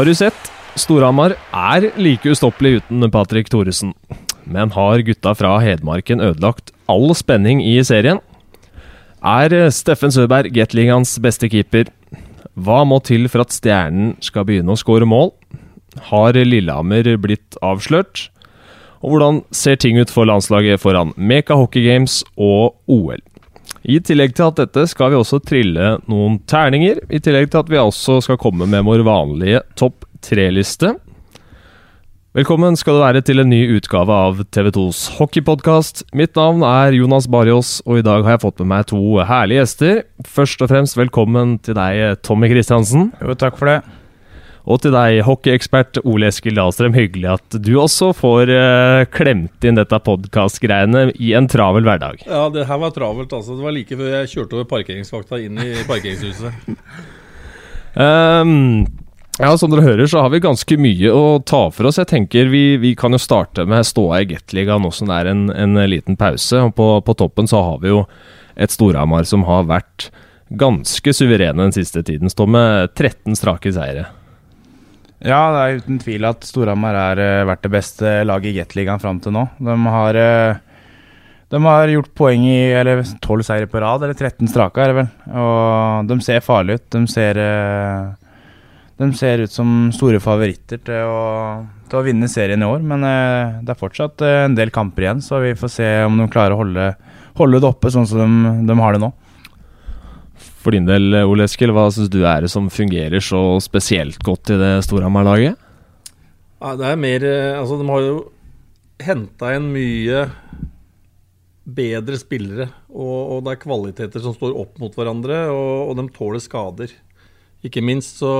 Har du sett? Storhamar er like ustoppelig uten Patrick Thoresen. Men har gutta fra Hedmarken ødelagt all spenning i serien? Er Steffen Søberg Gateligaens beste keeper? Hva må til for at Stjernen skal begynne å skåre mål? Har Lillehammer blitt avslørt? Og hvordan ser ting ut for landslaget foran Meka Hockey Games og OL? I tillegg til at dette skal vi også trille noen terninger, i tillegg til at vi også skal komme med vår vanlige topp tre-liste. Velkommen skal du være til en ny utgave av TV2s hockeypodkast. Mitt navn er Jonas Barjås, og i dag har jeg fått med meg to herlige gjester. Først og fremst velkommen til deg, Tommy Kristiansen. Jo, takk for det. Og til deg, hockeyekspert Ole Eskil Dahlstrøm. Hyggelig at du også får uh, klemt inn dette podkast-greiene i en travel hverdag. Ja, det her var travelt, altså. Det var like før jeg kjørte over parkeringsvakta inn i parkeringshuset. um, ja, Som dere hører, så har vi ganske mye å ta for oss. Jeg tenker Vi, vi kan jo starte med ståa i Gateligaen nå som det er en, en, liten pause. Og på, på toppen så har vi jo et Storhamar som har vært ganske suverene den siste tiden. Står med 13 strake seire. Ja, det er uten tvil at Storhamar har uh, vært det beste laget i Gateligaen fram til nå. De har, uh, de har gjort poeng i eller 12 seire på rad, eller 13 strake, er det vel. Og de ser farlige ut. De ser, uh, de ser ut som store favoritter til å, til å, vinne serien i år. Men det er fortsatt en del kamper igjen, så vi får se om de klarer å holde, holde det oppe sånn som de, de har det nå. For din del, Ole Eskil, hva syns du er det som fungerer så spesielt godt i det Storhamar-laget? Det er mer eh, Altså, de har jo henta inn mye bedre spillere. Og, og, det er kvaliteter som står opp mot hverandre, og, og de tåler skader. Ikke minst så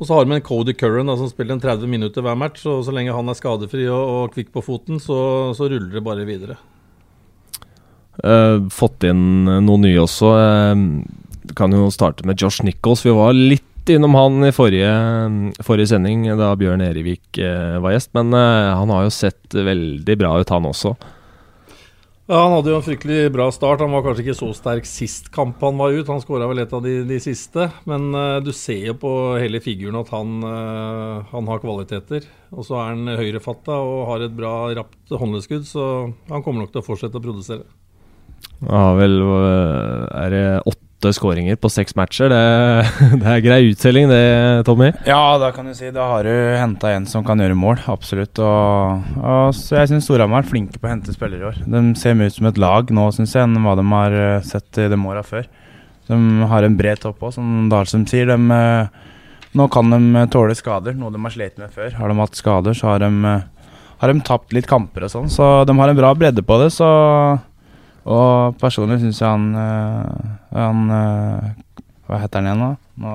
Og så har vi en Cody Curran som spiller en 30 minutter hver match. Og så lenge han er skadefri og, og kvikk på foten, så, så ruller det bare videre. Uh, fått inn noen nye også. Uh, kan jo starte med Josh Nichols. Vi var litt innom han i forrige, forrige sending, da Bjørn Erivik uh, var gjest. Men han har jo sett veldig bra ut, han også. Ja, Han hadde jo en fryktelig bra start. Han var kanskje ikke så sterk sist kamp han var ut. Han skåra vel et av de, de siste. Men du ser jo på hele figuren at han, han har kvaliteter. Og så er han høyrefatta og har et bra rapt håndleskudd, så han kommer nok til å fortsette å produsere. Ja, vel Er det åtte skåringer på seks matcher? Det, det, er grei uttelling, det, Tommy? Ja, da kan du si Da har du henta en som kan gjøre mål, absolutt. Og, og så jeg syns Storhamar er flinke på å hente spillere i år. De ser mer ut som et lag nå, syns jeg, enn hva de har eh, sett i de åra før. De har en bred topp òg, som Dahlsum sier. De, eh, nå kan de tåle skader, noe de har slitt med før. Har de hatt skader, så har de, eh, har de tapt litt kamper og sånn. Så de har en bra bredde på det. Så og personlig syns jeg han, øh, han øh, Hva heter han igjen, da? Nå,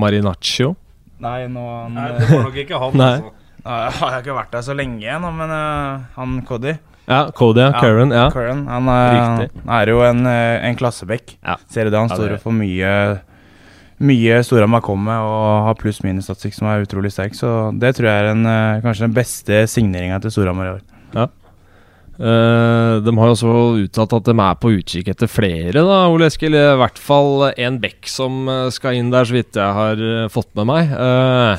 Marinaccio? Nei, nå han, Nei, det var nok ikke han. Nei. altså. Jeg har ikke vært der så lenge igjen, men uh, han Cody Ja, Cody, ja. Curran. Ja. Curran, han, er, han, er jo en, en klassebekk. Ja. Ser du det? Han ja, står jo for mye mye Storhamar kommer med og har pluss-minus-statistikk som er utrolig sterk. Så det tror jeg er en, kanskje den beste signeringa til Storhamar i år. Ja. Uh, de har jo også uttalt at de er på utkikk etter flere, da, Ole Eskil. I hvert fall en bekk som eh, skal inn der, så vidt jeg har uh, fått med meg. Uh,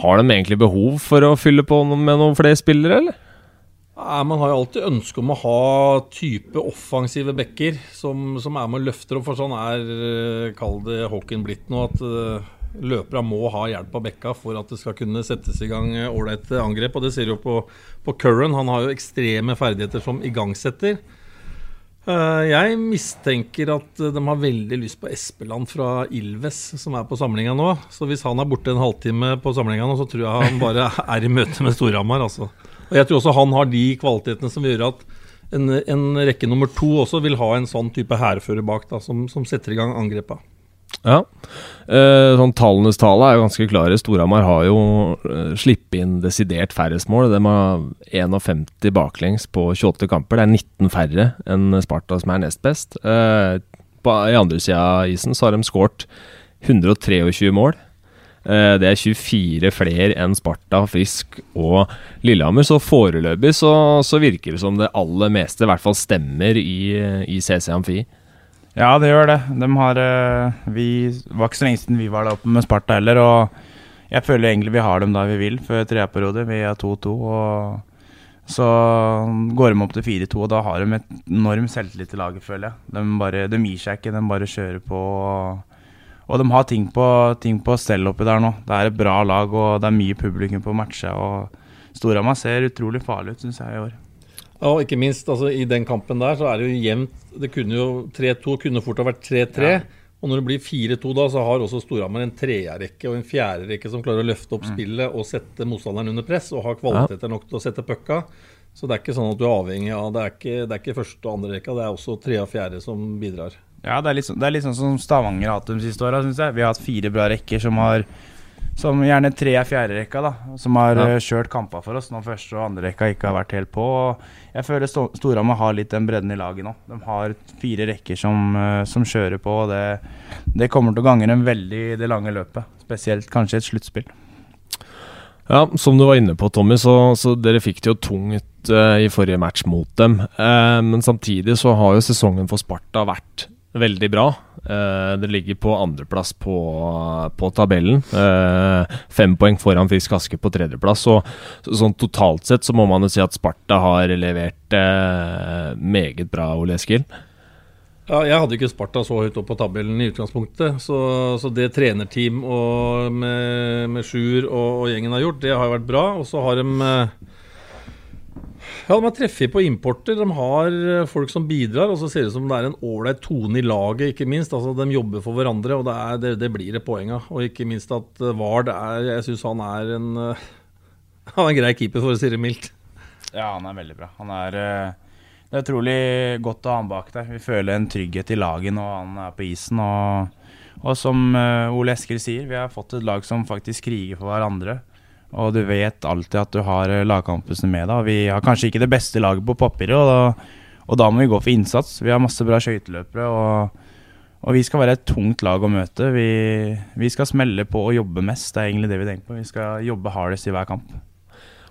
har de egentlig behov for å fylle på med noen flere spillere, eller? Nei, man har jo alltid ønske om å ha type offensive backer som, som er med og løfter opp, for sånn er, kall det hockeyen blitt nå. at løperne må ha hjelp av bekka for at det skal kunne settes i gang ålreite angrep. Og det ser du på, på Curran. Han har jo ekstreme ferdigheter som igangsetter. Eh, jeg mistenker at de har veldig lyst på Espeland fra Ilves, som er på samlinga nå. Så hvis han er borte en halvtime på samlinga nå, så tror jeg han bare er i møte med Storhamar. Altså. Og jeg tror også han har de kvalitetene som gjør at en, en rekke nummer to også vil ha en sånn type hærfører bak, da, som, som setter i gang angrepa. Ja. Eh, sånn Tallenes tale er jo ganske klare. Storhamar har jo eh, sluppet inn desidert færrest mål. De har 51 baklengs på 28 kamper. Det er 19 færre enn Sparta, som er nest best. Eh, på, I andre sida av isen så har de skåret 123 mål. Det er 24 flere enn Sparta, Frisk og Lillehammer. Så foreløpig så, så, virker det som det aller meste i hvert fall stemmer i, i CC Amfi. Ja, det gjør det. De har uh, Vi var ikke så lenge siden vi var der oppe med Sparta heller. Og jeg føler egentlig vi har dem da vi vil før treperiode. Vi er 2-2. og så går de opp til 4-2, og da har de et enorm selvtillit i laget, føler jeg. De, bare, de gir seg ikke, de bare kjører på. Og de har ting på, ting på stell oppi der nå. Det er et bra lag, og det er mye publikum på matcha. Og Storhamar ser utrolig farlig ut, syns jeg, i år. Og ikke minst altså, i den kampen der så er det jo jevnt. Det kunne jo 3-2 kunne fort ha vært 3-3. Ja. Og når det blir 4-2 da, så har også Storhamar en tredjerekke og en fjerderekke som klarer å løfte opp mm. spillet og sette motstanderen under press, og har kvaliteter nok til å sette pucka. Så det er ikke sånn at du er avhengig av Det er ikke, det er ikke første og andre rekka, det er også tredje og fjerde som bidrar. Ja, det er litt, sånn, det er litt sånn som Stavanger har hatt de siste åra, syns jeg. Vi har hatt fire bra rekker som har som gjerne tre er fjerderekka, da. Som har ja. Eh, kjørt kamper for oss når første og andre rekka ikke har vært helt på. Jeg føler Storhamar har litt den bredden i laget nå. De har fire rekker som, eh, som kjører på. og det, det, kommer til å gange dem veldig i det lange løpet. Spesielt kanskje et sluttspill. Ja, som du var inne på, Tommy, så, så dere fikk det jo tungt uh, i forrige match mot dem. Uh, men samtidig så har jo sesongen for Sparta vært veldig bra. Uh, det ligger på andreplass på, på tabellen. Uh, fem poeng foran Frisk Aske på tredjeplass. Og så, sånn totalt sett så må man jo si at Sparta har levert uh, meget bra, Ole Eskil. Ja, jeg hadde ikke Sparta så høyt opp på tabellen i utgangspunktet. Så, så det trenerteam og med, med Sjur og, og, gjengen har gjort, det har vært bra. Og så har de ja, De har treffet på importer. De har eh, folk som bidrar. Og så ser det ut som det er en ålreit tone i laget, ikke minst. Altså, De jobber for hverandre, og det, er, det, det blir det poeng av. Og ikke minst at eh, Vard er Jeg syns han er en eh, Han er en grei keeper, for å si det mildt. Ja, han er veldig bra. Han er Det er utrolig godt å ha han bak der. Vi føler en trygghet i laget når han er på isen. Og, og som Ole Eskil sier, vi har fått et lag som faktisk kriger for hverandre. Og du vet alltid at du har eh, med deg. Vi har kanskje ikke det beste laget på papiret, og da, og da må vi gå for innsats. Vi har masse bra skøyteløpere, og, og, vi skal være et tungt lag å møte. Vi, vi, skal smelle på og jobbe mest, det er egentlig det vi tenker på. Vi skal jobbe hardest i hver kamp.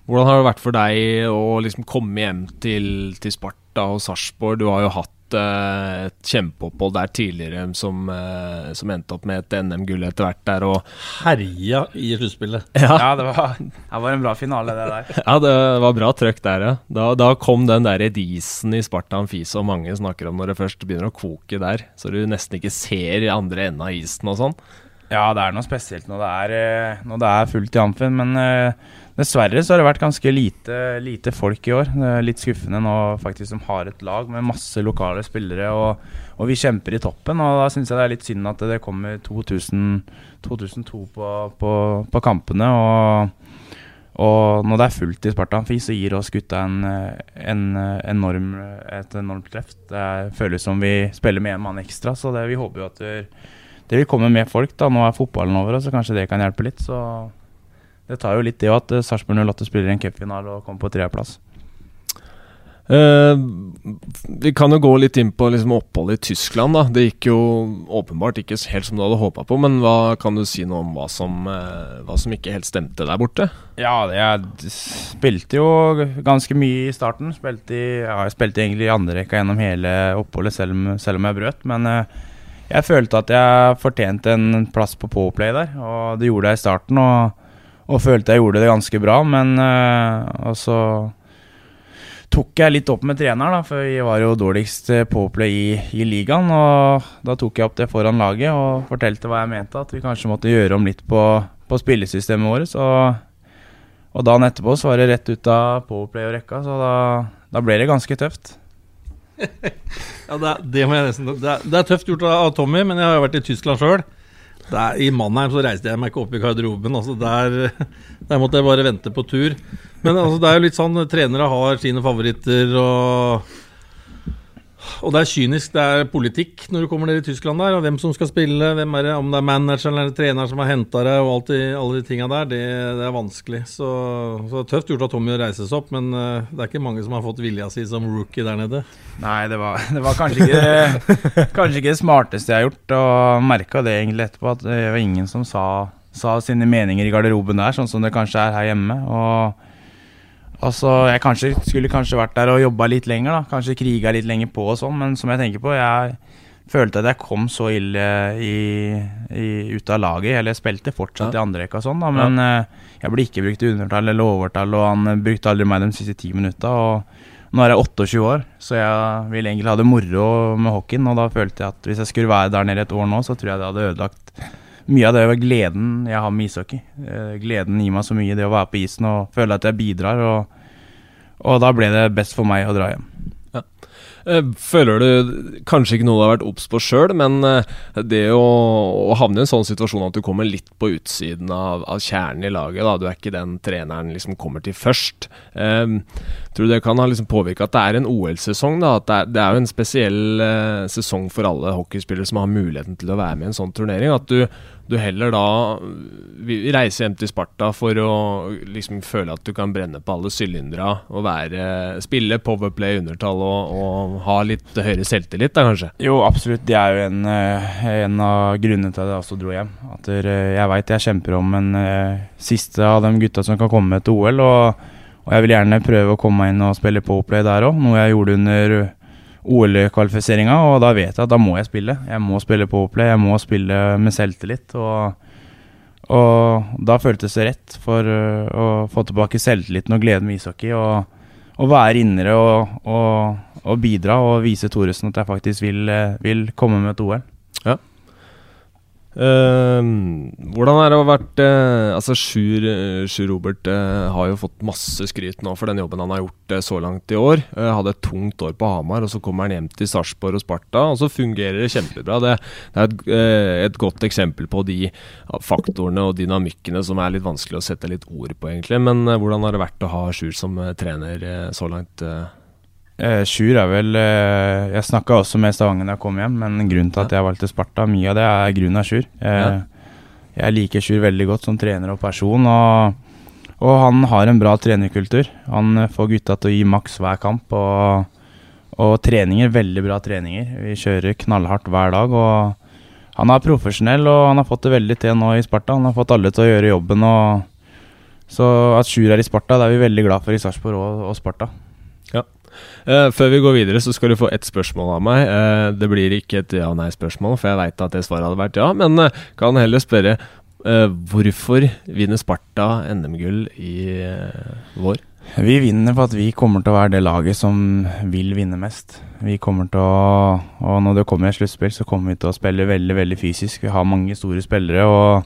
Hvordan har det vært for deg å liksom komme hjem til, til Sparta og Sarpsborg? Du har jo hatt uh, et kjempeopphold der tidligere som, uh, som, endte opp med et NM-gull etter hvert der. Og Herja i sluttspillet. Ja, ja det, var, det, var, en bra finale, det der. ja, det var bra trøkk der, ja. Da, da kom den der disen i Sparta Amfi som mange snakker om når det først begynner å koke der. Så du nesten ikke ser i andre enden av isen og sånn. Ja, det er noe spesielt når det er, eh, når det er fullt i Amfin, men uh, Dessverre så har det vært ganske lite, lite, folk i år. Det er litt skuffende nå faktisk som har et lag med masse lokale spillere, og, og vi kjemper i toppen. og Da syns jeg det er litt synd at det kommer 2000, 2002 på, på, på kampene. og, og når det er fullt i Spartanfi så gir oss gutta en, en enorm, et enormt treff. Det føles som vi spiller med én mann ekstra, så det, vi håper jo at det, vil komme mer folk. da, Nå er fotballen over, så kanskje det kan hjelpe litt. så det tar jo litt det at uh, Sarpsborg 08 spiller en cupfinale og kommer på tredjeplass. Uh, vi kan jo gå litt inn på liksom, oppholdet i Tyskland. da Det gikk jo åpenbart ikke helt som du hadde håpa på, men hva kan du si noe om hva som, uh, hva som ikke helt stemte der borte? Ja, jeg spilte jo ganske mye i starten. Spilte i, ja, jeg spilte egentlig i andre rekka gjennom hele oppholdet, selv om, selv om jeg brøt. Men uh, jeg følte at jeg fortjente en plass på Powerplay der, og det gjorde jeg i starten. og og følte jeg gjorde det ganske bra, men uh, så tok jeg litt opp med treneren, da, for jeg var jo dårligst påplay i, i ligaen. Og da tok jeg opp det foran laget og fortalte hva jeg mente, at vi kanskje måtte gjøre om litt på, på spillesystemet vårt. Og, og dagen etterpå så var det rett ut av powerplay og rekka, så da, da ble det ganske tøft. ja, det, det, nesten, det, er, det, er, tøft gjort av Tommy, men jeg har jo vært i Tyskland sjøl. Der, I Mannheim så reiste jeg meg ikke opp i garderoben. Altså der, der, måtte jeg bare vente på tur. Men altså, det er jo litt sånn trenere har sine favoritter. og og det er kynisk, det er politikk når du kommer ned i Tyskland der. Og hvem som skal spille, hvem er det, om det er manageren eller treneren som har henta deg, og alt de, alle de tinga der, det, det, er vanskelig. Så, så, det er tøft gjort av Tommy å reise seg opp, men uh, det er ikke mange som har fått vilja si som rookie der nede. Nei, det var, det var kanskje, ikke, kanskje ikke det smarteste jeg har gjort, og merka det egentlig etterpå, at det var ingen som sa, sa sine meninger i garderoben der, sånn som det kanskje er her hjemme. og Altså, jeg kanskje, skulle kanskje vært der og jobba litt lenger, da. Kanskje kriga litt lenger på og sånn, men som jeg tenker på, jeg følte at jeg kom så ille i, i, ut av laget. Eller jeg spilte fortsatt Ja. i andre rekka og sånn, da, men eh, jeg ble ikke brukt i undertall eller overtall, og han eh, brukte aldri meg de siste ti minutta. Og nå er jeg 28 år, så jeg vil egentlig ha det moro med hockeyen. Og da følte jeg at hvis jeg skulle være der nede et år nå, så tror jeg det hadde ødelagt mye av det var gleden jeg har med ishockey. Eh, gleden gir meg så mye, det å være på isen og føle at jeg bidrar. Og, og da ble det best for meg å dra hjem. Eh, Føler du kanskje ikke noe du har vært obs på sjøl, men eh, det å, å havne i en sånn situasjon at du kommer litt på utsiden av, av kjernen i laget, da, du er ikke den treneren liksom kommer til først. Um, tror du det kan ha liksom påvirka at det er en OL-sesong? det er, det er jo en spesiell uh, sesong for alle hockeyspillere som har muligheten til å være med i en sånn turnering. At du, du heller da reiser hjem til Sparta for å liksom føle at du kan brenne på alle sylindere og være, spille powerplay undertall og, og ha litt høyere selvtillit, da kanskje? Jo, absolutt. Det er jo en, eh, en av grunnene til at jeg også dro hjem. At eh, jeg veit jeg kjemper om en eh, siste av de gutta som kan komme til OL. Og, og jeg vil gjerne prøve å komme meg inn og spille powerplay der òg, noe jeg gjorde under OL-kvalifiseringa. Og da vet jeg at da må jeg spille. Jeg må spille på powerplay, jeg må spille med selvtillit. Og, og da føltes det rett for eh, å få tilbake selvtilliten og gleden med ishockey. og og være innere og, og, og bidra og vise Thoresen at jeg faktisk vil, eh, vil komme med et OL. Eh, hvordan er det å ha vært uh, Altså, Sjur, uh, Sjur Robert eh, har jo fått masse skryt nå for den jobben han har gjort så langt i år. Hadde et tungt år på Hamar, og så kommer han hjem til Sarpsborg og Sparta, og så fungerer det kjempebra. Det, det er et, et godt eksempel på de faktorene og dynamikkene som er litt vanskelig å sette litt ord på, egentlig. Men hvordan har det vært å ha Sjur som trener så langt? eh? Eh, Sjur er vel eh, Jeg snakka også med Stavanger da jeg kom hjem, men grunnen til at jeg valgte Sparta, mye av det er grunnen av Sjur. Eh, Jeg liker Sjur veldig godt som trener og person, og, og han har en bra trenerkultur. Han får gutta til å gi maks hver kamp, og, og treninger, veldig bra treninger. Vi kjører knallhardt hver dag. og Han er profesjonell, og han har fått det veldig til nå i Sparta. Han har fått alle til å gjøre jobben. og Så at Sjur er i Sparta, det er vi veldig glad for i Sarpsborg og, og Sparta. Eh, før vi går videre, så skal du få ett spørsmål av meg. Uh, det blir ikke et ja-nei-spørsmål, for jeg veit at det svaret hadde vært ja. Men uh, kan heller spørre hvorfor vinner Sparta NM-gull i vår? Vi vinner for at vi kommer til å være det laget som vil vinne mest. Vi kommer til å, og Når det kommer et sluttspill, så kommer vi til å spille veldig veldig fysisk. Vi har mange store spillere. og,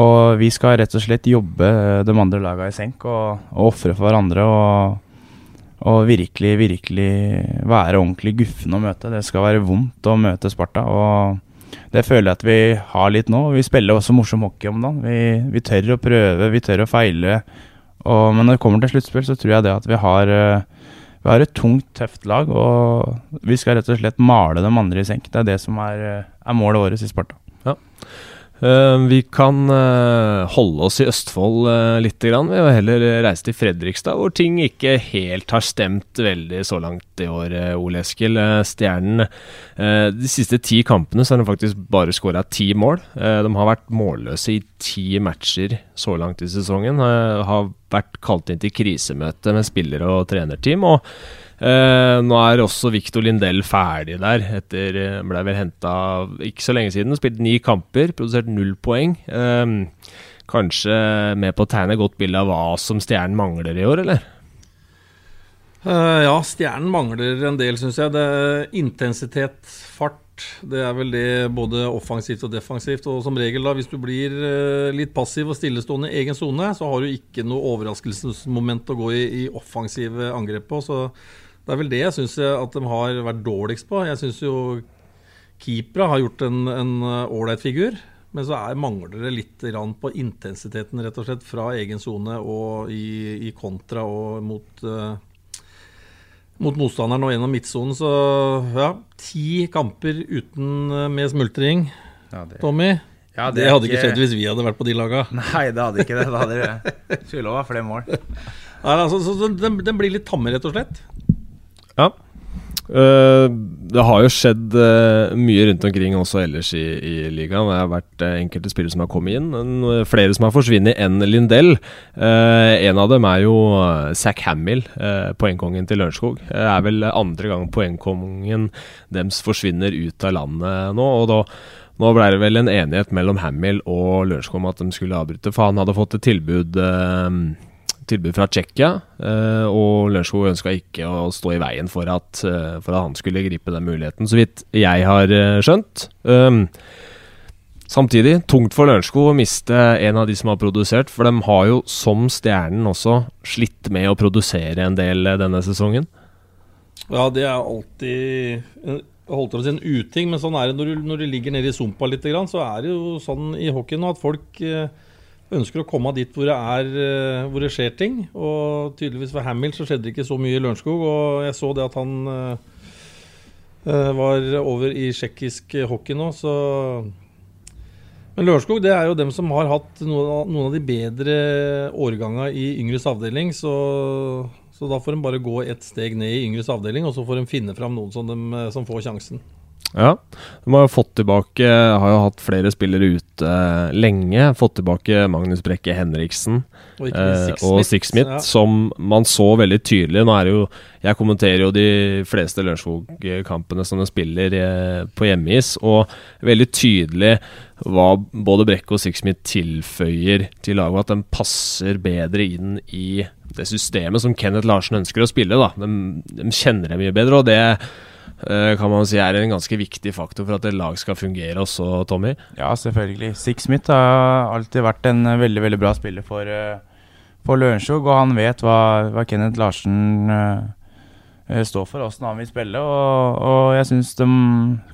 og vi skal rett og slett jobbe de andre lagene i senk og, og ofre for hverandre. og og virkelig, virkelig være ordentlig guffen å møte. Det skal være vondt å møte Sparta. Og det føler jeg at vi har litt nå. Vi spiller også morsom hockey om dagen. Vi, vi tør å prøve, vi tør å feile. Og, men når det kommer til sluttspill, så tror jeg det at vi har, eh, vi har et tungt, tøft lag. Og vi skal rett og slett male dem andre i senk. Det er det som er, eh, er målet vårt i Sparta. Eh, vi kan eh, holde oss i Østfold uh, litt. Vi har heller reist til Fredrikstad, hvor ting ikke helt har stemt veldig så langt i år, uh, Ole Eskil. Eh, Stjernen eh, De siste ti kampene så har de faktisk bare skåra ti mål. Eh, de har vært målløse i ti matcher så langt i sesongen. Eh, har vært kalt inn til krisemøte med spillere og trenerteam. og Eh, nå er også Victor Lindell ferdig der, etter eh, ble vel henta ikke så lenge siden. Spilt ni kamper, produsert null poeng. Eh, kanskje med på å tegne godt bilde av hva som Stjernen mangler i år, eller? Uh, ja, Stjernen mangler en del, syns jeg. Det er intensitet, fart. Det er vel det både offensivt og defensivt. Og som regel, da, hvis du blir eh, litt passiv og stillestående i egen sone, så har du ikke noe overraskelsesmoment å gå i, i offensive angrep på. Så det er vel det jeg syns at de har vært dårligst på. Jeg syns jo keepere har gjort en ålreit figur. Men så er, mangler det litt på intensiteten, rett og slett, fra egen sone og i, i kontra og mot uh, mot motstanderen og gjennom midtsonen. Så ja, ti kamper uten uh, med smultring, Ja, det, Tommy. ja, Det, det, hadde ikke skjedd hvis vi hadde vært på de laga. Nei, det hadde ikke det. Da hadde det skulle lov flere mål. Nei, altså, så, så den, den blir litt tamme, rett og slett. Ja. Uh, det har jo skjedd uh, mye rundt omkring også ellers i, i ligaen. Det har vært uh, enkelte spillere som har kommet inn, en, flere som har forsvunnet enn Lindell. en av dem er jo Zack Hamill, poengkongen til Lørenskog. Det er vel andre gang poengkongen deres forsvinner ut av landet nå. og da nå ble det vel en enighet mellom Hamill og Lørenskog om at de skulle avbryte, for han hadde fått et tilbud tilbud fra Tsjekkia, eh, og Lørenskog ønska ikke å stå i veien for at, eh, for at, han skulle gripe den muligheten, så vidt jeg har eh, skjønt. Um, samtidig, tungt for Lørenskog å miste en av de som har produsert, for de har jo, som Stjernen også, slitt med å produsere en del denne sesongen. Ja, det er alltid holdt til å si en uting, men sånn er det når du, når du ligger nede i sumpa litt, så er det jo sånn i hockey nå at folk ønsker å komme dit hvor det, er, eh, hvor det skjer ting. Og tydeligvis for Hamill så skjedde det ikke så mye i Lørenskog. Og jeg så det at han uh, var over i tsjekkisk hockey nå, så Men Lørenskog det er jo dem som har hatt noen av, de bedre årgangene i yngres avdeling. Så, så, da får de bare gå et steg ned i yngres avdeling, og så får de finne fram noen som, de, som får sjansen. Ja, de har jo fått tilbake Har jo hatt flere spillere ute lenge. Fått tilbake Magnus Brekke Henriksen og, eh, og Six-Smith, ja. som man så veldig tydelig. Nå er det jo Jeg kommenterer jo de fleste Lørenskog-kampene som de spiller eh, på hjemmeis, og veldig tydelig hva både Brekke og Six-Smith tilføyer til laget. At de passer bedre inn i det systemet som Kenneth Larsen ønsker å spille. Da. De, de kjenner det mye bedre, og det Eh, kan man si er en ganske viktig faktor for at et lag skal fungere også, Tommy? Ja, selvfølgelig. Six Smith har alltid vært en veldig veldig bra spiller for, eh, for Lørenskog, og han vet hva, hva Kenneth Larsen uh, står for, åssen han vil spille. Og, og jeg syns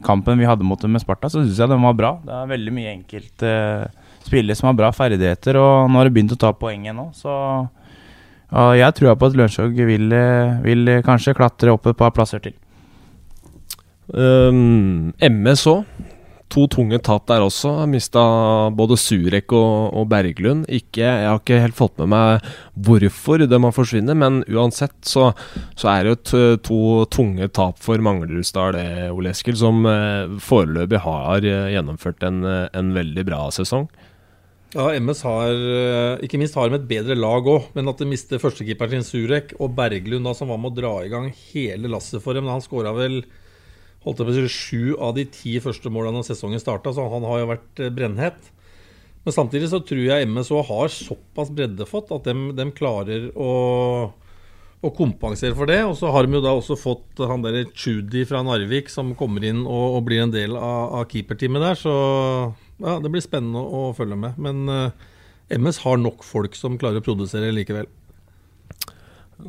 kampen vi hadde mot dem med Sparta, så syns jeg den var bra. Det er veldig mye enkelte uh, spillere som har bra ferdigheter, og nå har de begynt å ta poenget nå, så uh, jeg tror på at Lørenskog vil, vil kanskje klatre opp et par plasser til. Um, MS òg. To tunge tap der også. Mista både Surek og, og, Berglund. Ikke, jeg har ikke helt fått med meg hvorfor de har forsvunnet, men uansett så, så er det jo to tunge tap for Manglerudstad, det, Ole Eskil, som uh, foreløpig har uh, gjennomført en, uh, en, veldig bra sesong. Ja, MS har ikke minst har de et bedre lag òg, men at de mister førstekeeperen sin Surek og Berglund, da, som var med å dra i gang hele lasset for dem. Han skåra vel holdt jeg på å si, sju av de ti første målene når sesongen starta, så han har jo vært brennhett. brennhet. Men samtidig så tror jeg MSO har såpass breddefått at de, de klarer å, å, kompensere for det. Og så har de jo da også fått han der Chudi fra Narvik som kommer inn og, og blir en del av, av keeperteamet der. Så ja, det blir spennende å følge med. Men uh, eh, MS har nok folk som klarer å produsere likevel.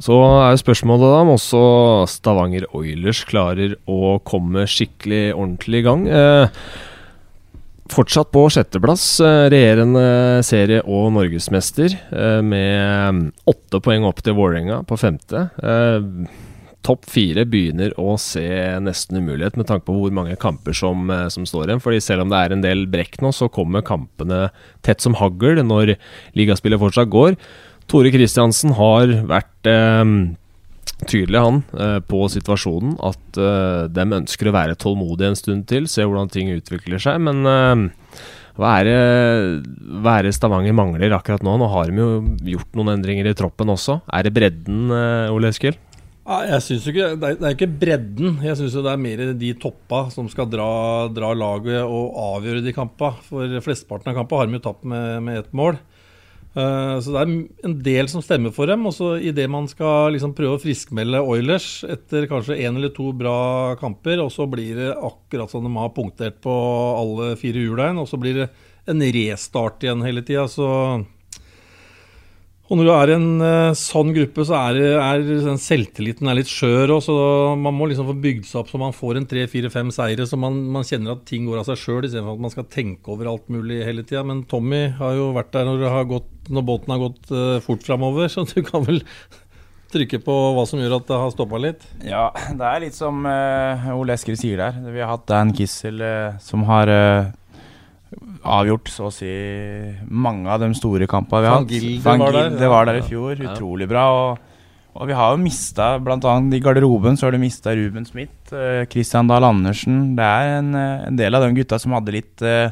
Så er spørsmålet da om også Stavanger Oilers klarer å komme skikkelig ordentlig i gang. Eh, fortsatt på sjetteplass, eh, regjerende serie- og norgesmester, eh, med åtte poeng opp til Vålerenga på femte. Eh, Topp fire begynner å se nesten umulighet med tanke på hvor mange kamper som, eh, som står igjen. Fordi selv om det er en del brekk nå, så kommer kampene tett som hagl når ligaspillet fortsatt går. Tore Kristiansen har vært eh, tydelig, han, eh, på situasjonen. At eh, de ønsker å være tålmodige en stund til, se hvordan ting utvikler seg. Men eh, hva er, det, hva er det Stavanger mangler akkurat nå? Nå har de jo gjort noen endringer i troppen også. Er det bredden, eh, Ole Eskil? Jeg synes ikke, Det er ikke bredden. Jeg syns det er mer de toppa som skal dra, dra laget og avgjøre de kampene. For flesteparten av kampene har de jo tapt med, med ett mål. Uh, så det er en del som stemmer for dem. Og så idet man skal liksom prøve å friskmelde Oilers etter kanskje én eller to bra kamper, og så blir det akkurat som de har punktert på alle fire hjulene, og så blir det en restart igjen hele tida. Så og når du er i en uh, sånn gruppe, så er, er den selvtilliten er litt skjør. så Man må liksom få bygd seg opp så man får en tre-fire-fem seire, så man, man, kjenner at ting går av seg sjøl, istedenfor at man skal tenke over alt mulig hele tida. Men Tommy har jo vært der når, gått, når båten har gått uh, fort framover, så du kan vel trykke på hva som gjør at det har stoppa litt? Ja, det er litt som uh, Ole Esker sier der. Vi har hatt Dan Kissel som har avgjort så å si mange av de store kampene vi har hatt. Van Gilde var der. Det var der i fjor. Utrolig bra. Og, Og vi har jo mista, bl.a. i garderoben, så har du mista Ruben Smith, uh, Christian Dahl Andersen. Det er en, en, del av de gutta som hadde litt uh,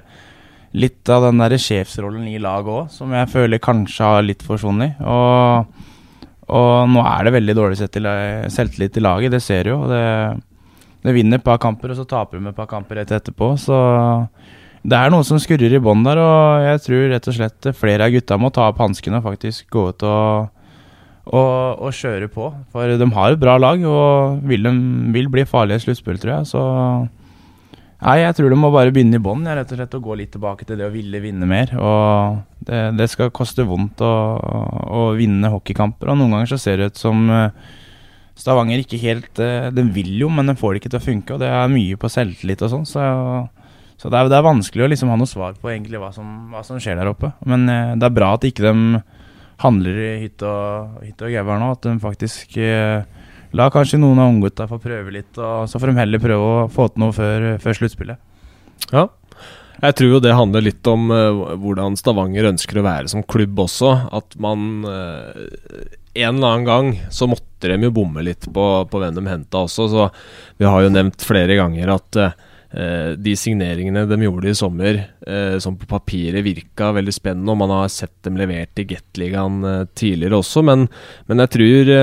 Litt av den der sjefsrollen i laget òg, som jeg føler kanskje har litt forsvunnet. Og, og nå er det veldig dårlig selvtillit i laget, det ser du jo. Det, det vinner et par kamper, og så taper de et par kamper rett etterpå. Så det er noe som skurrer i bånn der, og jeg tror rett og slett flere av gutta må ta opp hanskene og faktisk gå ut og og, og, kjøre på. For de har et bra lag og vil, de, vil bli farlige i sluttspill, tror jeg. Så nei, jeg tror de må bare begynne i bånn rett og slett og gå litt tilbake til det å ville vinne mer. Og det, det skal koste vondt å, å, vinne hockeykamper, og noen ganger så ser det ut som uh, Stavanger ikke helt uh, Den vil jo, men den får det ikke til å funke, og det er mye på selvtillit og sånn. Så, så det, er, det, er, vanskelig å liksom ha noe svar på egentlig hva som, hva som skjer der oppe. Men eh, det er bra at ikke de handler i hytte og, hytte og gevær nå. At de faktisk eh, La kanskje noen av unggutta få prøve litt, og så får de heller prøve å få til noe før, før sluttspillet. Ja. Jeg tror jo det handler litt om uh, hvordan Stavanger ønsker å være som klubb også. At man uh, En eller annen gang så måtte de jo bomme litt på, på hvem de henta også. Så vi har jo nevnt flere ganger at uh, de signeringene de gjorde i sommer, eh, som på papiret virka veldig spennende, og man har sett dem levert i Gateligaen eh, tidligere også, men, men jeg tror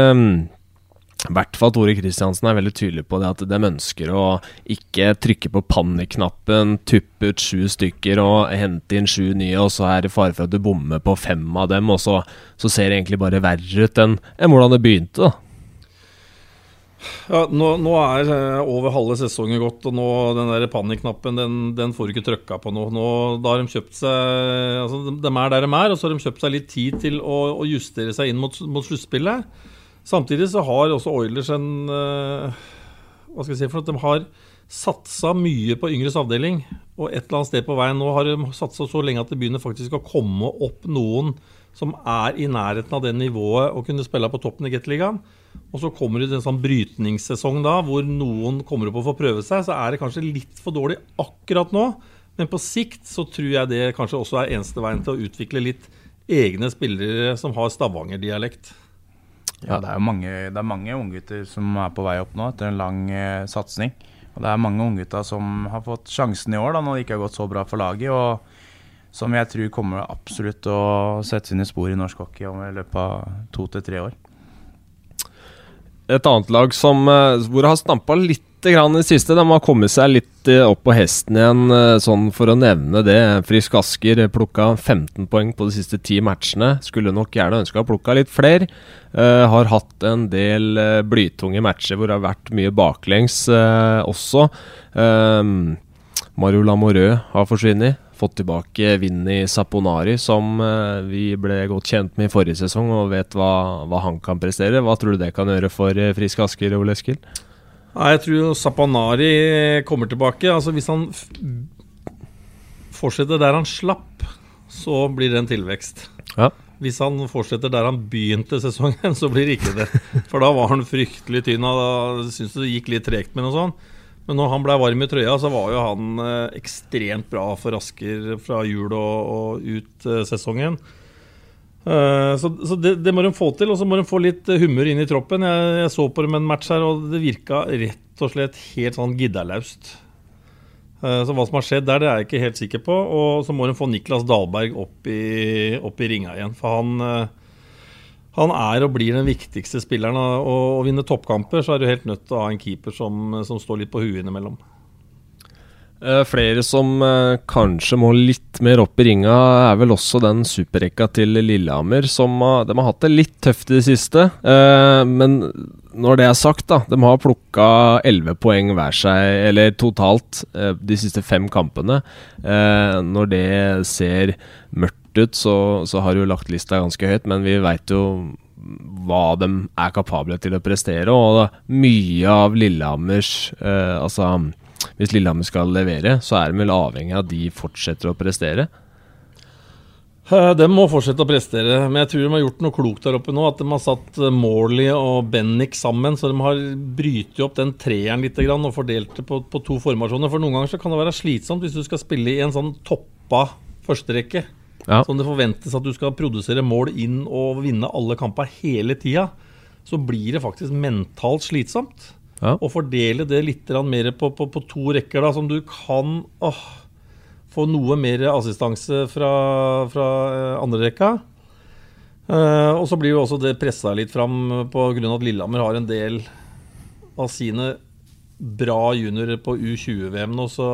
i hvert fall Tore Kristiansen er veldig tydelig på det at de ønsker å ikke trykke på panikknappen, tuppe ut sju stykker og hente inn sju nye, og så er det fare for at du bommer på fem av dem, og så, så ser det egentlig bare verre ut enn, enn hvordan det begynte. da. Ja, nå, nå, er eh, over halve sesongen gått, og nå den der panikknappen den, den, får du ikke trykka på nå. nå. Da har de kjøpt seg altså de, de, er der de er, og så har de kjøpt seg litt tid til å, å justere seg inn mot, mot sluttspillet. Samtidig så har også Oilers en uh, Hva skal jeg si for at de har satsa mye på yngres avdeling. Og et eller annet sted på veien nå har de satsa så lenge at det begynner faktisk å komme opp noen som er i nærheten av det nivået å kunne spille på toppen i Gateligaen. Og så kommer det en sånn brytningssesong da, hvor noen kommer opp og får prøve seg. Så er det kanskje litt for dårlig akkurat nå, men på sikt så tror jeg det kanskje også er eneste veien til å utvikle litt egne spillere som har Stavanger-dialekt. Ja, det er jo mange, det mange unggutter som er på vei opp nå etter en lang eh, satsing. Og det er mange unggutter som har fått sjansen i år da, når det ikke har gått så bra for laget. Og som jeg tror kommer absolutt å sette sine spor i norsk hockey om i løpet av to til tre år. Et annet lag som, eh, hvor det har stampa litt i det siste. De har kommet seg litt eh, opp på hesten igjen, eh, sånn for å nevne det. Frisk Asker plukka 15 poeng på de siste ti matchene. Skulle nok gjerne ønska å plukka litt flere. Uh, har hatt en del blytunge matcher hvor det har vært mye baklengs uh, også. Mario Lamorø har forsvunnet fått tilbake Vinni Saponari, som eh, vi ble godt kjent med i forrige sesong, og vet hva, hva han kan prestere. Hva tror du det kan gjøre for eh, Frisk Asker, Ole Eskil? Jeg tror Saponari kommer tilbake. Altså Hvis han fortsetter der han slapp, så blir det en tilvekst. Ja. Hvis han fortsetter der han begynte sesongen, så blir det ikke det. For da var han fryktelig tynn. Da syntes det gikk litt tregt med noe sånt. Men når han ble varm i trøya, så var jo han eh, ekstremt bra for Asker fra jul og, og ut eh, sesongen. Uh, så, så det, det, må de få til. Og så må de få litt humør inn i troppen. Jeg, jeg så på dem en match her, og det virka rett og slett helt sånn giddalaust. Så hva som har skjedd der, det er jeg ikke helt sikker på. Og så må de få Niklas Dahlberg opp i, opp i ringa igjen. For han han er og blir den viktigste spilleren. Og å vinne toppkamper så er du helt nødt til å ha en keeper som, som står litt på huet innimellom. Uh, flere som uh, kanskje må litt mer opp i ringa, er vel også den superrekka til Lillehammer. Som uh, de har hatt det litt tøft i det siste. Eh, men når det er sagt, da. De har plukka elleve poeng hver seg, eller totalt, de siste fem kampene. når det ser mørkt ut, så, så har du lagt lista ganske høyt, men vi veit jo hva de er kapable til å prestere. Og mye av Lillehammers eh, Altså, hvis Lillehammer skal levere, så er de vel avhengig av at de fortsetter å prestere. Eh, de må fortsette å prestere, men jeg tror de har gjort noe klokt der oppe nå. At de har satt eh, Morley og Bennick sammen, så de har brytet opp den treeren litt og fordelt det på, på to formasjoner. For noen ganger kan det være slitsomt hvis du skal spille i en sånn toppa førsterekke. Ja. som det forventes at du skal produsere mål inn og vinne alle kamper hele tida. så blir det faktisk mentalt slitsomt. Ja. Fordele det litt mer på, på, på, to rekker, da, som du kan åh, få noe mer assistanse fra, fra eh, andre rekka. Uh, og så blir jo også det pressa litt fram pga. at Lillehammer har en del av sine bra juniorer på U20-VM nå. Så,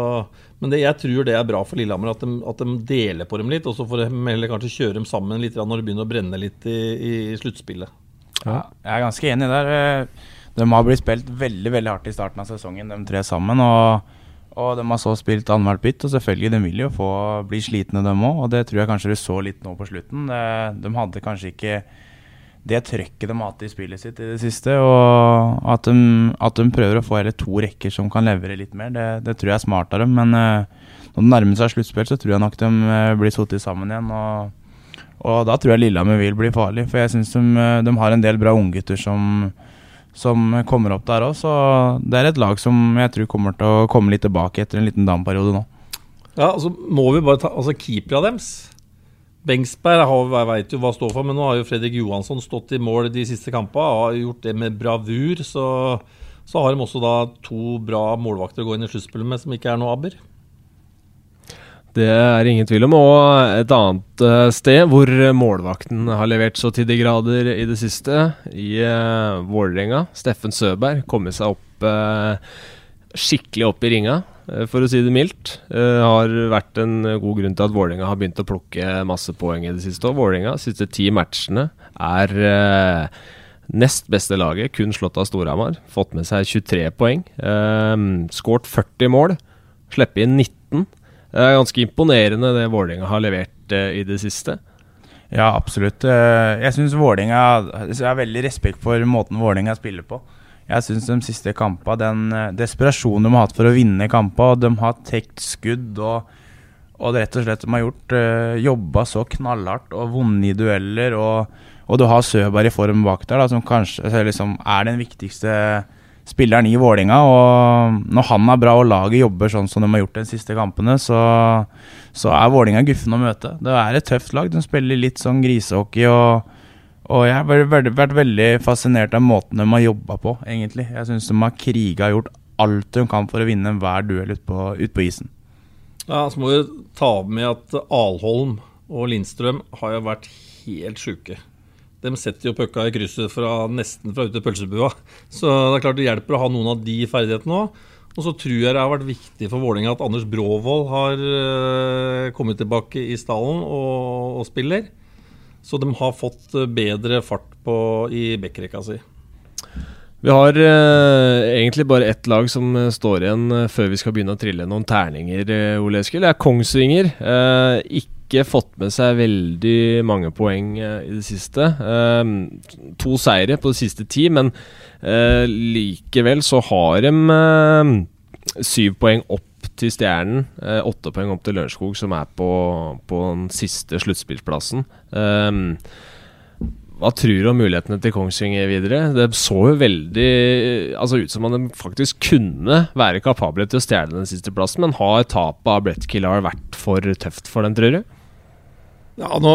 men det, jeg tror det er bra for Lillehammer at de, at de deler på dem litt. Og så får de heller kanskje kjøre dem sammen litt når det begynner å brenne litt i, i sluttspillet. Ja, jeg er ganske enig der. Eh, de har blitt spilt veldig veldig hardt i starten av sesongen, de tre sammen. og og de har så spilt annethvert bytt, og selvfølgelig de vil jo få bli slitne, dem òg. Og det tror jeg kanskje du så litt nå på slutten. De hadde kanskje ikke det trøkket de har hatt i spillet sitt i det siste. Og at de, at de prøver å få hele to rekker som kan levere litt mer, det, det tror jeg er smart av dem. Men uh, når det nærmer seg sluttspill, så tror jeg nok de uh, blir satt sammen igjen. Og, og, da tror jeg Lillehammer vil bli farlig, for jeg syns de, eh, de, har en del bra unggutter som som kommer opp der òg. Så det er et lag som jeg tror kommer til å komme litt tilbake etter en liten damperiode nå. Ja, altså må vi bare ta altså Keepera deres Bengsberg vet jo hva står for, men nå har jo Fredrik Johansson stått i mål de siste kampene. Har gjort det med bravur. Så, så har de også da to bra målvakter å gå inn i sluttspillet med, som ikke er noe aber. Det er ingen tvil om. Og et annet uh, sted hvor målvakten har levert så til de grader i det siste, i uh, Vålerenga. Steffen Søberg kommet seg opp uh, skikkelig opp i ringa, for å si det mildt. har vært en god grunn til at Vålerenga har begynt å plukke masse poeng i det siste. Og Vålerenga, siste ti matchene, er nest beste laget, kun slått av Storhamar. Fått med seg 23 poeng. skåret 40 mål, sluppet inn 19. Det er ganske imponerende det Vålerenga har levert uh, i det siste. Ja, absolutt. Jeg syns Vålerenga Jeg har veldig respekt for måten Vålerenga spiller på. Jeg syns de siste kampene, den uh, desperasjonen de har hatt for å vinne kamper, de har tekt skudd og, og rett og slett de har gjort uh, jobba så knallhardt og vunnet i dueller. Og, og du har Søberg i form bak der, da, som kanskje liksom, er den viktigste spilleren i Vålinga, Og når han er bra og laget jobber sånn som de har gjort de siste kampene, så, så er Vålinga guffen å møte. Det er et tøft lag. De spiller litt sånn grisehockey. og og jeg har vært, vært, veldig fascinert av måten de har jobba på, egentlig. Jeg syns de har kriga og gjort alt de kan for å vinne enhver duell ute på, ut på isen. Ja, Så må vi ta med at Alholm og Lindstrøm har jo vært helt sjuke. De setter jo pucka i krysset fra nesten fra ute i pølsebua. Så det er klart det hjelper å ha noen av de ferdighetene òg. Og så tror jeg det har vært viktig for Vålerenga at Anders Bråvold har uh, kommet tilbake i stallen og, og, spiller. Så de har fått bedre fart på i backrekka si. Vi har eh, egentlig bare ett lag som står igjen uh, før vi skal begynne å trille noen terninger, Ole Eskil. Det er Kongsvinger. ikke ikke fått med seg veldig mange poeng eh, i det siste. To seire på de siste ti, men likevel så har de syv poeng opp til Stjernen. Åtte poeng opp til Lørenskog, som er på, på den siste sluttspillsplassen. Hva tror du om mulighetene til Kongsvinger videre? Det så jo veldig altså, ut som om de faktisk kunne være kapable til å stjele den siste plassen, men har tapet av Brett Killar vært for tøft for dem, tror du? Ja, nå,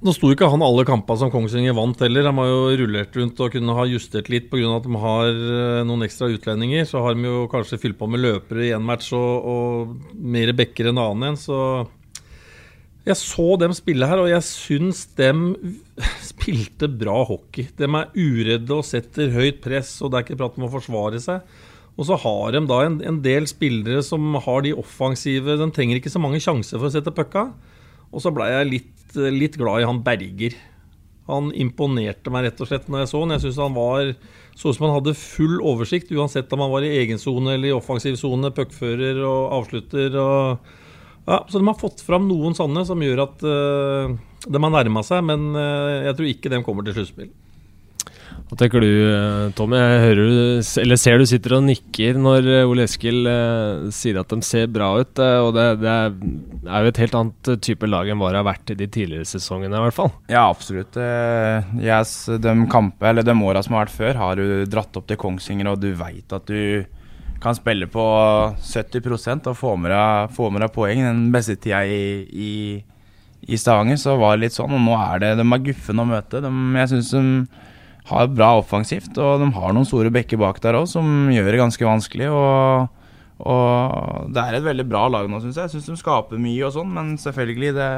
nå sto ikke han alle kampene som Kongsvinger vant heller. De har jo rullert rundt og kunne ha justert litt pga. at de har eh, noen ekstra utlendinger. Så har de jo kanskje fylt på med løpere i én match og, og mer backer enn annen en. Så jeg så dem spille her, og jeg syns dem spilte bra hockey. De er uredde og setter høyt press, og det er ikke prat om å forsvare seg. Og så har de da en, en del spillere som har de offensive De trenger ikke så mange sjanser for å sette pucka. Og så blei jeg litt, litt, glad i han Berger. Han imponerte meg rett og slett når jeg så han. Jeg syns han var så ut som han hadde full oversikt, uansett om han var i egen sone eller i offensiv sone, puckfører og avslutter. Og, ja, så de har fått fram noen sånne som gjør at uh, de har nærma seg, men uh, jeg tror ikke de kommer til sluttspill. Hva tenker du, Tommy? Jeg hører eller ser du sitter og nikker når eh, Ole Eskil eh, sier at de ser bra ut. Eh, og det, det, er jo et helt annet type lag enn hva det har vært i de tidligere sesongene, i hvert fall. Ja, absolutt. Yes, de kampe, eller de åra som har vært før, har du dratt opp til Kongsvinger, og du veit at du kan spille på 70% og få med deg, få med deg poeng. Den beste tida i, i, i Stavanger så var det litt sånn, og nå er det de er guffen å møte. De, jeg synes de har bra offensivt, og de har noen store bekker bak der òg som gjør det ganske vanskelig. Og, og det er et veldig bra lag nå, syns jeg. Jeg syns de skaper mye og sånn, men selvfølgelig det,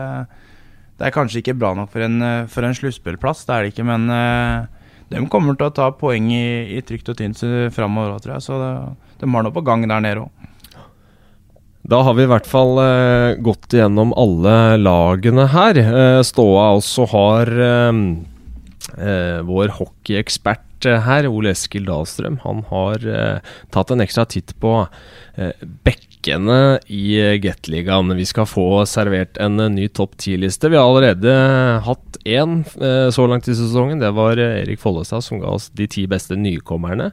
det er kanskje ikke bra nok for en, for en sluttspillplass, det er det ikke. Men uh, de kommer til å ta poeng i, i trygt og tynt framover òg, tror jeg. Så det, de har noe på gang der nede òg. Da har vi i hvert fall uh, gått igjennom alle lagene her. Ståa også har uh, vår hockeyekspert her, Ole Eskil Dahlstrøm, han har tatt en ekstra titt på bekkene i Gateligaen. Vi skal få servert en ny topp ti-liste. Vi har allerede hatt én så langt i sesongen. Det var Erik Follestad som ga oss de ti beste nykommerne.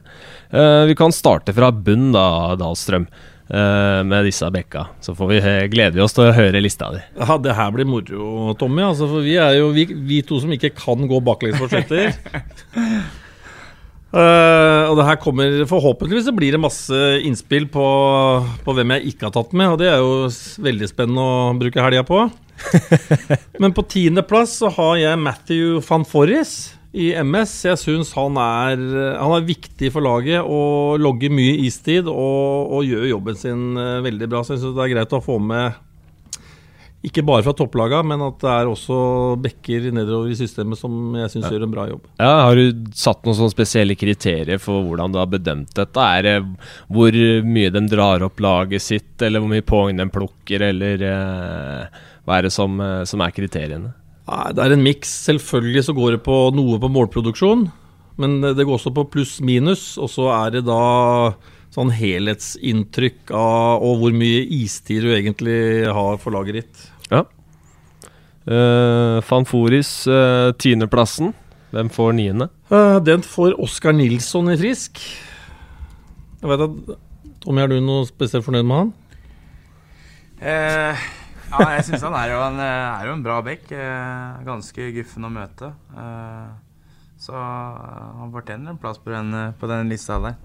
Vi kan starte fra bunn, da, Dahlstrøm. Uh, med disse bekka. Så får vi, gleder vi oss til å høre lista di. Ja, det her blir moro, Tommy. Altså, for vi er jo vi, vi to som ikke kan gå baklengs uh, og det her kommer Forhåpentligvis så blir det masse innspill på, på, hvem jeg ikke har tatt med, og det er jo veldig spennende å bruke helga på. Men på tiendeplass så har jeg Matthew van Forris i MS. Jeg syns han, han, er viktig for laget og logger mye istid og, og gjør jobben sin eh, veldig bra. Så jeg syns det er greit å få med ikke bare fra topplaga, men at det er også bekker nedover i systemet som jeg syns ja. gjør en bra jobb. Ja, Har du satt noen sånne spesielle kriterier for hvordan du har bedømt dette? Er det hvor mye de drar opp laget sitt, eller hvor mye poeng de plukker, eller eh, hva er det som, eh, som er kriteriene? Det er en miks. Selvfølgelig så går det på noe på målproduksjon. Men det går også på pluss-minus. Og så er det da sånn helhetsinntrykk av og hvor mye istid du egentlig har for laget ditt. Ja. Uh, Fanforis, uh, tiendeplassen. Hvem får niende? Uh, den får Oskar Nilsson i Frisk. Jeg vet at Tommy, er du noe spesielt fornøyd med han? Uh, ja, jeg syns han er jo, en, eh, er jo en bra back. Eh, ganske guffen å møte. Eh, så han fortjener en plass på den, på den lista der.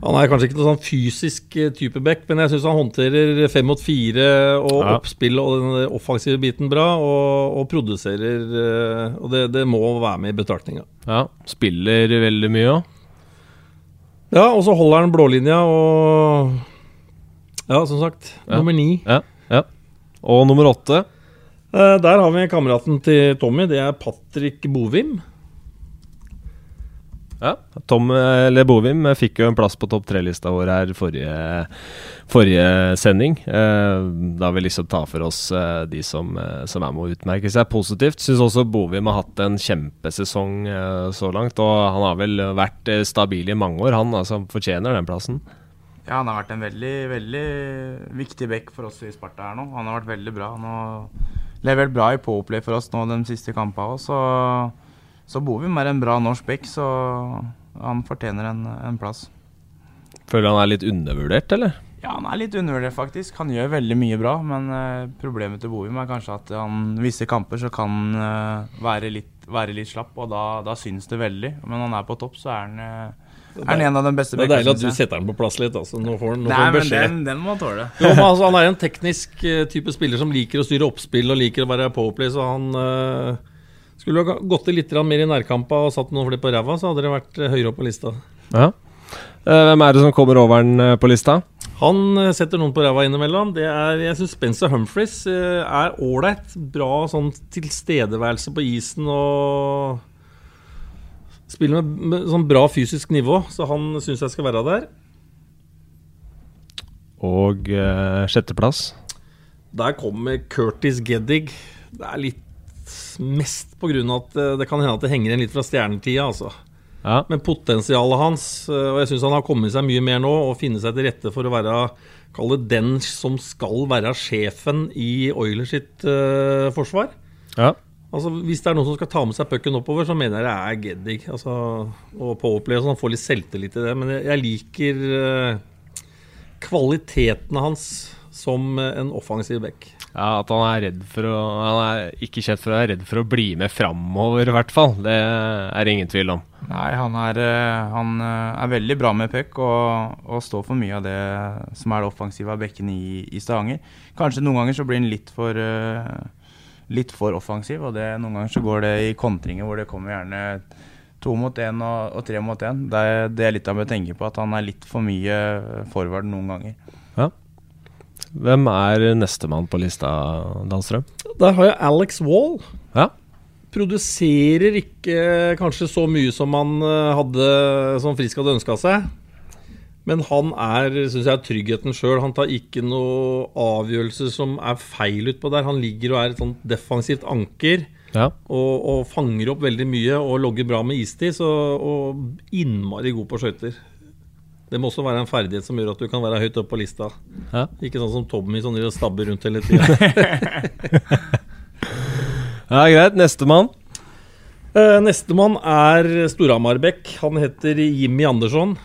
Han er kanskje ikke noen sånn fysisk type back, men jeg syns han håndterer fem mot fire og ja. oppspill og den offensive biten bra, og, og produserer Og det, det, må være med i betraktninga. Ja, spiller veldig mye òg. Ja, og så holder han blålinja og Ja, som sagt, ja. nummer ni. Ja. Og nummer åtte? Uh, der har vi kameraten til Tommy. Det er Patrick Bovim. Ja, Tom eller Bovim fikk jo en plass på topp tre-lista vår her forrige, forrige sending. Da vil vi liksom ta for oss eh, de som, eh, som, er med å utmerke seg positivt. Syns også Bovim har hatt en kjempesesong eh, så langt. Og han har vel vært eh, stabil i mange år, han altså fortjener den plassen. Ja, han har vært en veldig, veldig viktig back for oss i Sparta her nå. Han har vært veldig bra. Han har levert bra i påplay for oss nå de siste kampene så, så Bovim er en bra norsk back, så han fortjener en, en plass. Føler han er litt undervurdert, eller? Ja, han er litt undervurdert, faktisk. Han gjør veldig mye bra, men uh, problemet til Bovim er kanskje at han visse kamper så kan uh, være, litt, være, litt, slapp, og da, da syns det veldig. Men når han er på topp, så er han uh, er han en av de beste Det er deilig at du setter den på plass litt. Altså. Nå får han, nå Nei, får den, den, må tåle. Jo, men altså, han er en teknisk uh, type spiller som liker å styre oppspill og liker å være powerplay, så han uh, skulle ha gått litt mer i nærkampa og satt noen flere på ræva, så hadde det vært uh, høyere opp på lista. Ja. hvem er det som kommer over den på lista? Han setter noen på ræva innimellom. Det er, jeg syns Spencer Humphries er ålreit. Bra sånn tilstedeværelse på isen og Spiller med, med sånn bra fysisk nivå, så han syns jeg skal være der. Og eh, sjetteplass? Der kommer Curtis Geddig. Det er litt mest på grunn av at eh, det kan hende at det henger igjen litt fra stjernetida, altså. Ja. Men potensialet hans, eh, og jeg syns han har kommet seg mye mer nå og finne seg til rette for å være Kalle den som skal være sjefen i Oilers sitt uh, forsvar. Ja. Altså, Hvis det er noen som skal ta med seg pucken oppover, så mener jeg det er Geddig. Altså, og Powerplay sånn, får litt selvtillit i det. Men jeg, jeg liker uh, kvalitetene hans som uh, en offensiv back. Ja, At han er redd for å Han er ikke kjent for å være redd for å bli med framover, i hvert fall. Det er det ingen tvil om. Nei, han er, uh, han er veldig bra med puck og, og, står for mye av det som er det offensive av bekkene i, i Stavanger. Kanskje noen ganger så blir han litt for litt for offensiv. og det, Noen ganger så går det i kontringer hvor det kommer gjerne To mot én og, og, tre mot én. Det, er, det er litt av å tenke på, at han er litt for mye forward noen ganger. Ja. Hvem er nestemann på lista, Dahlstrøm? Der har jeg Alex Wall. Ja. Produserer ikke kanskje så mye som han eh, hadde som Frisk hadde ønska seg. Men han er synes jeg, tryggheten sjøl. Han tar ikke noe avgjørelse som er feil utpå der. Han ligger og er et sånt defensivt anker. Ja. Og, og, fanger opp veldig mye og logger bra med istid. Så, og innmari god på skøyter. Det må også være en ferdighet som gjør at du kan være høyt oppe på lista. Ja. Ikke sånn som Tommy som sånn stabber rundt hele tida. ja, greit. Nestemann? Uh, Nestemann er Storhamar-Bekk. Han heter Jimmy Andersson.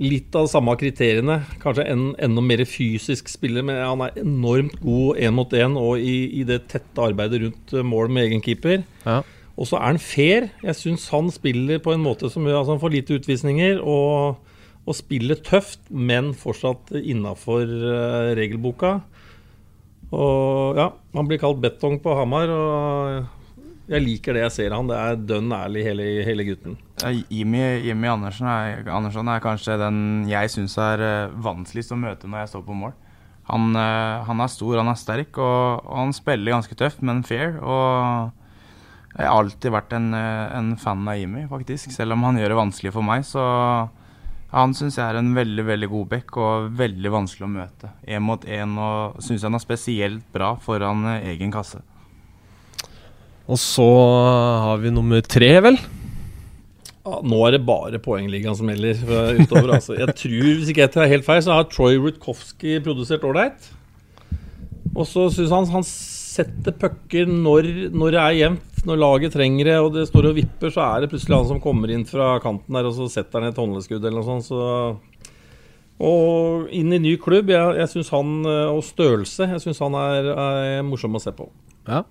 Litt av de samme kriteriene. Kanskje en enda mer fysisk spiller, men han er enormt god én mot én og i, i, det tette arbeidet rundt mål med egen keeper. Ja. Og så er han fair. Jeg syns han spiller på en måte som gjør altså han får lite utvisninger. Og, og spiller tøft, men fortsatt innafor uh, regelboka. Og ja, han blir kalt betong på Hamar. Og jeg liker det jeg ser han. Det er dønn ærlig, hele, hele gutten. Jimmy, Jimmy Andersen, er, Andersen, er kanskje den jeg syns er uh, vanskeligst å møte når jeg står på mål. Han, uh, han er stor, han er sterk, og, og han spiller ganske tøft, men fair. Og jeg har alltid vært en, eh, en, fan av Jimmy, faktisk. Selv om han gjør det vanskelig for meg, så han syns jeg er en veldig veldig god back og veldig vanskelig å møte. Én mot én, og syns han er spesielt bra foran eh, egen kasse. Og så har vi nummer tre, vel? Ja, nå er det bare poengligaen som gjelder utover. altså. Jeg tror, Hvis ikke jeg tar helt feil, så har Troy Rutkowski produsert ålreit. Og så syns han han setter pucker når, når, det er jevnt, når laget trenger det, og det står og vipper, så er det plutselig han som kommer inn fra kanten der, og så setter han et håndleskudd eller noe sånt. Så. Og inn i ny klubb. Jeg, jeg synes han, eh, Og størrelse. Jeg syns han er, er, morsom å se på. Ja.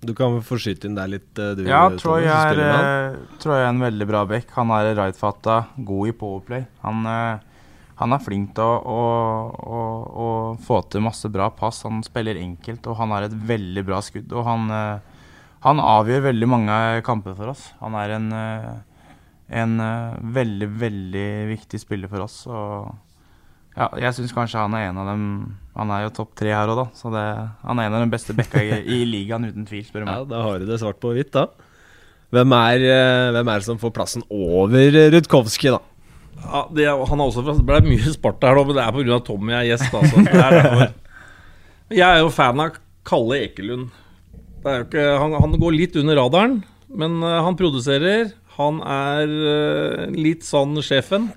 Du kan få skyte inn der litt, eh, du. Ja, Troy er, eh, Troy er en veldig bra back. Han er rightfatta, god i powerplay. Han han er flink til å, å, å, få til masse bra pass. Han spiller enkelt, og han har et veldig bra skudd. Og han, eh, han avgjør veldig mange kamper for oss. Han er en, eh, en eh, veldig, veldig viktig spiller for oss. Og ja, jeg syns kanskje han er en av dem Han er jo topp tre her òg, da. Så det, han er en av de beste backa i, i, ligaen, uten tvil, spør du meg. Ja, da har du det svart på hvitt, da. Hvem er, hvem er det som får plassen over Rudkowski, da? Ja, det, han er også Det ble mye Sparta her nå, men det er pga. Tommy er gjest. Altså. Er jeg er jo fan av Kalle Ekelund. Er ikke, han, han, går litt under radaren, men uh, han produserer. Han er uh, litt sånn sjefen.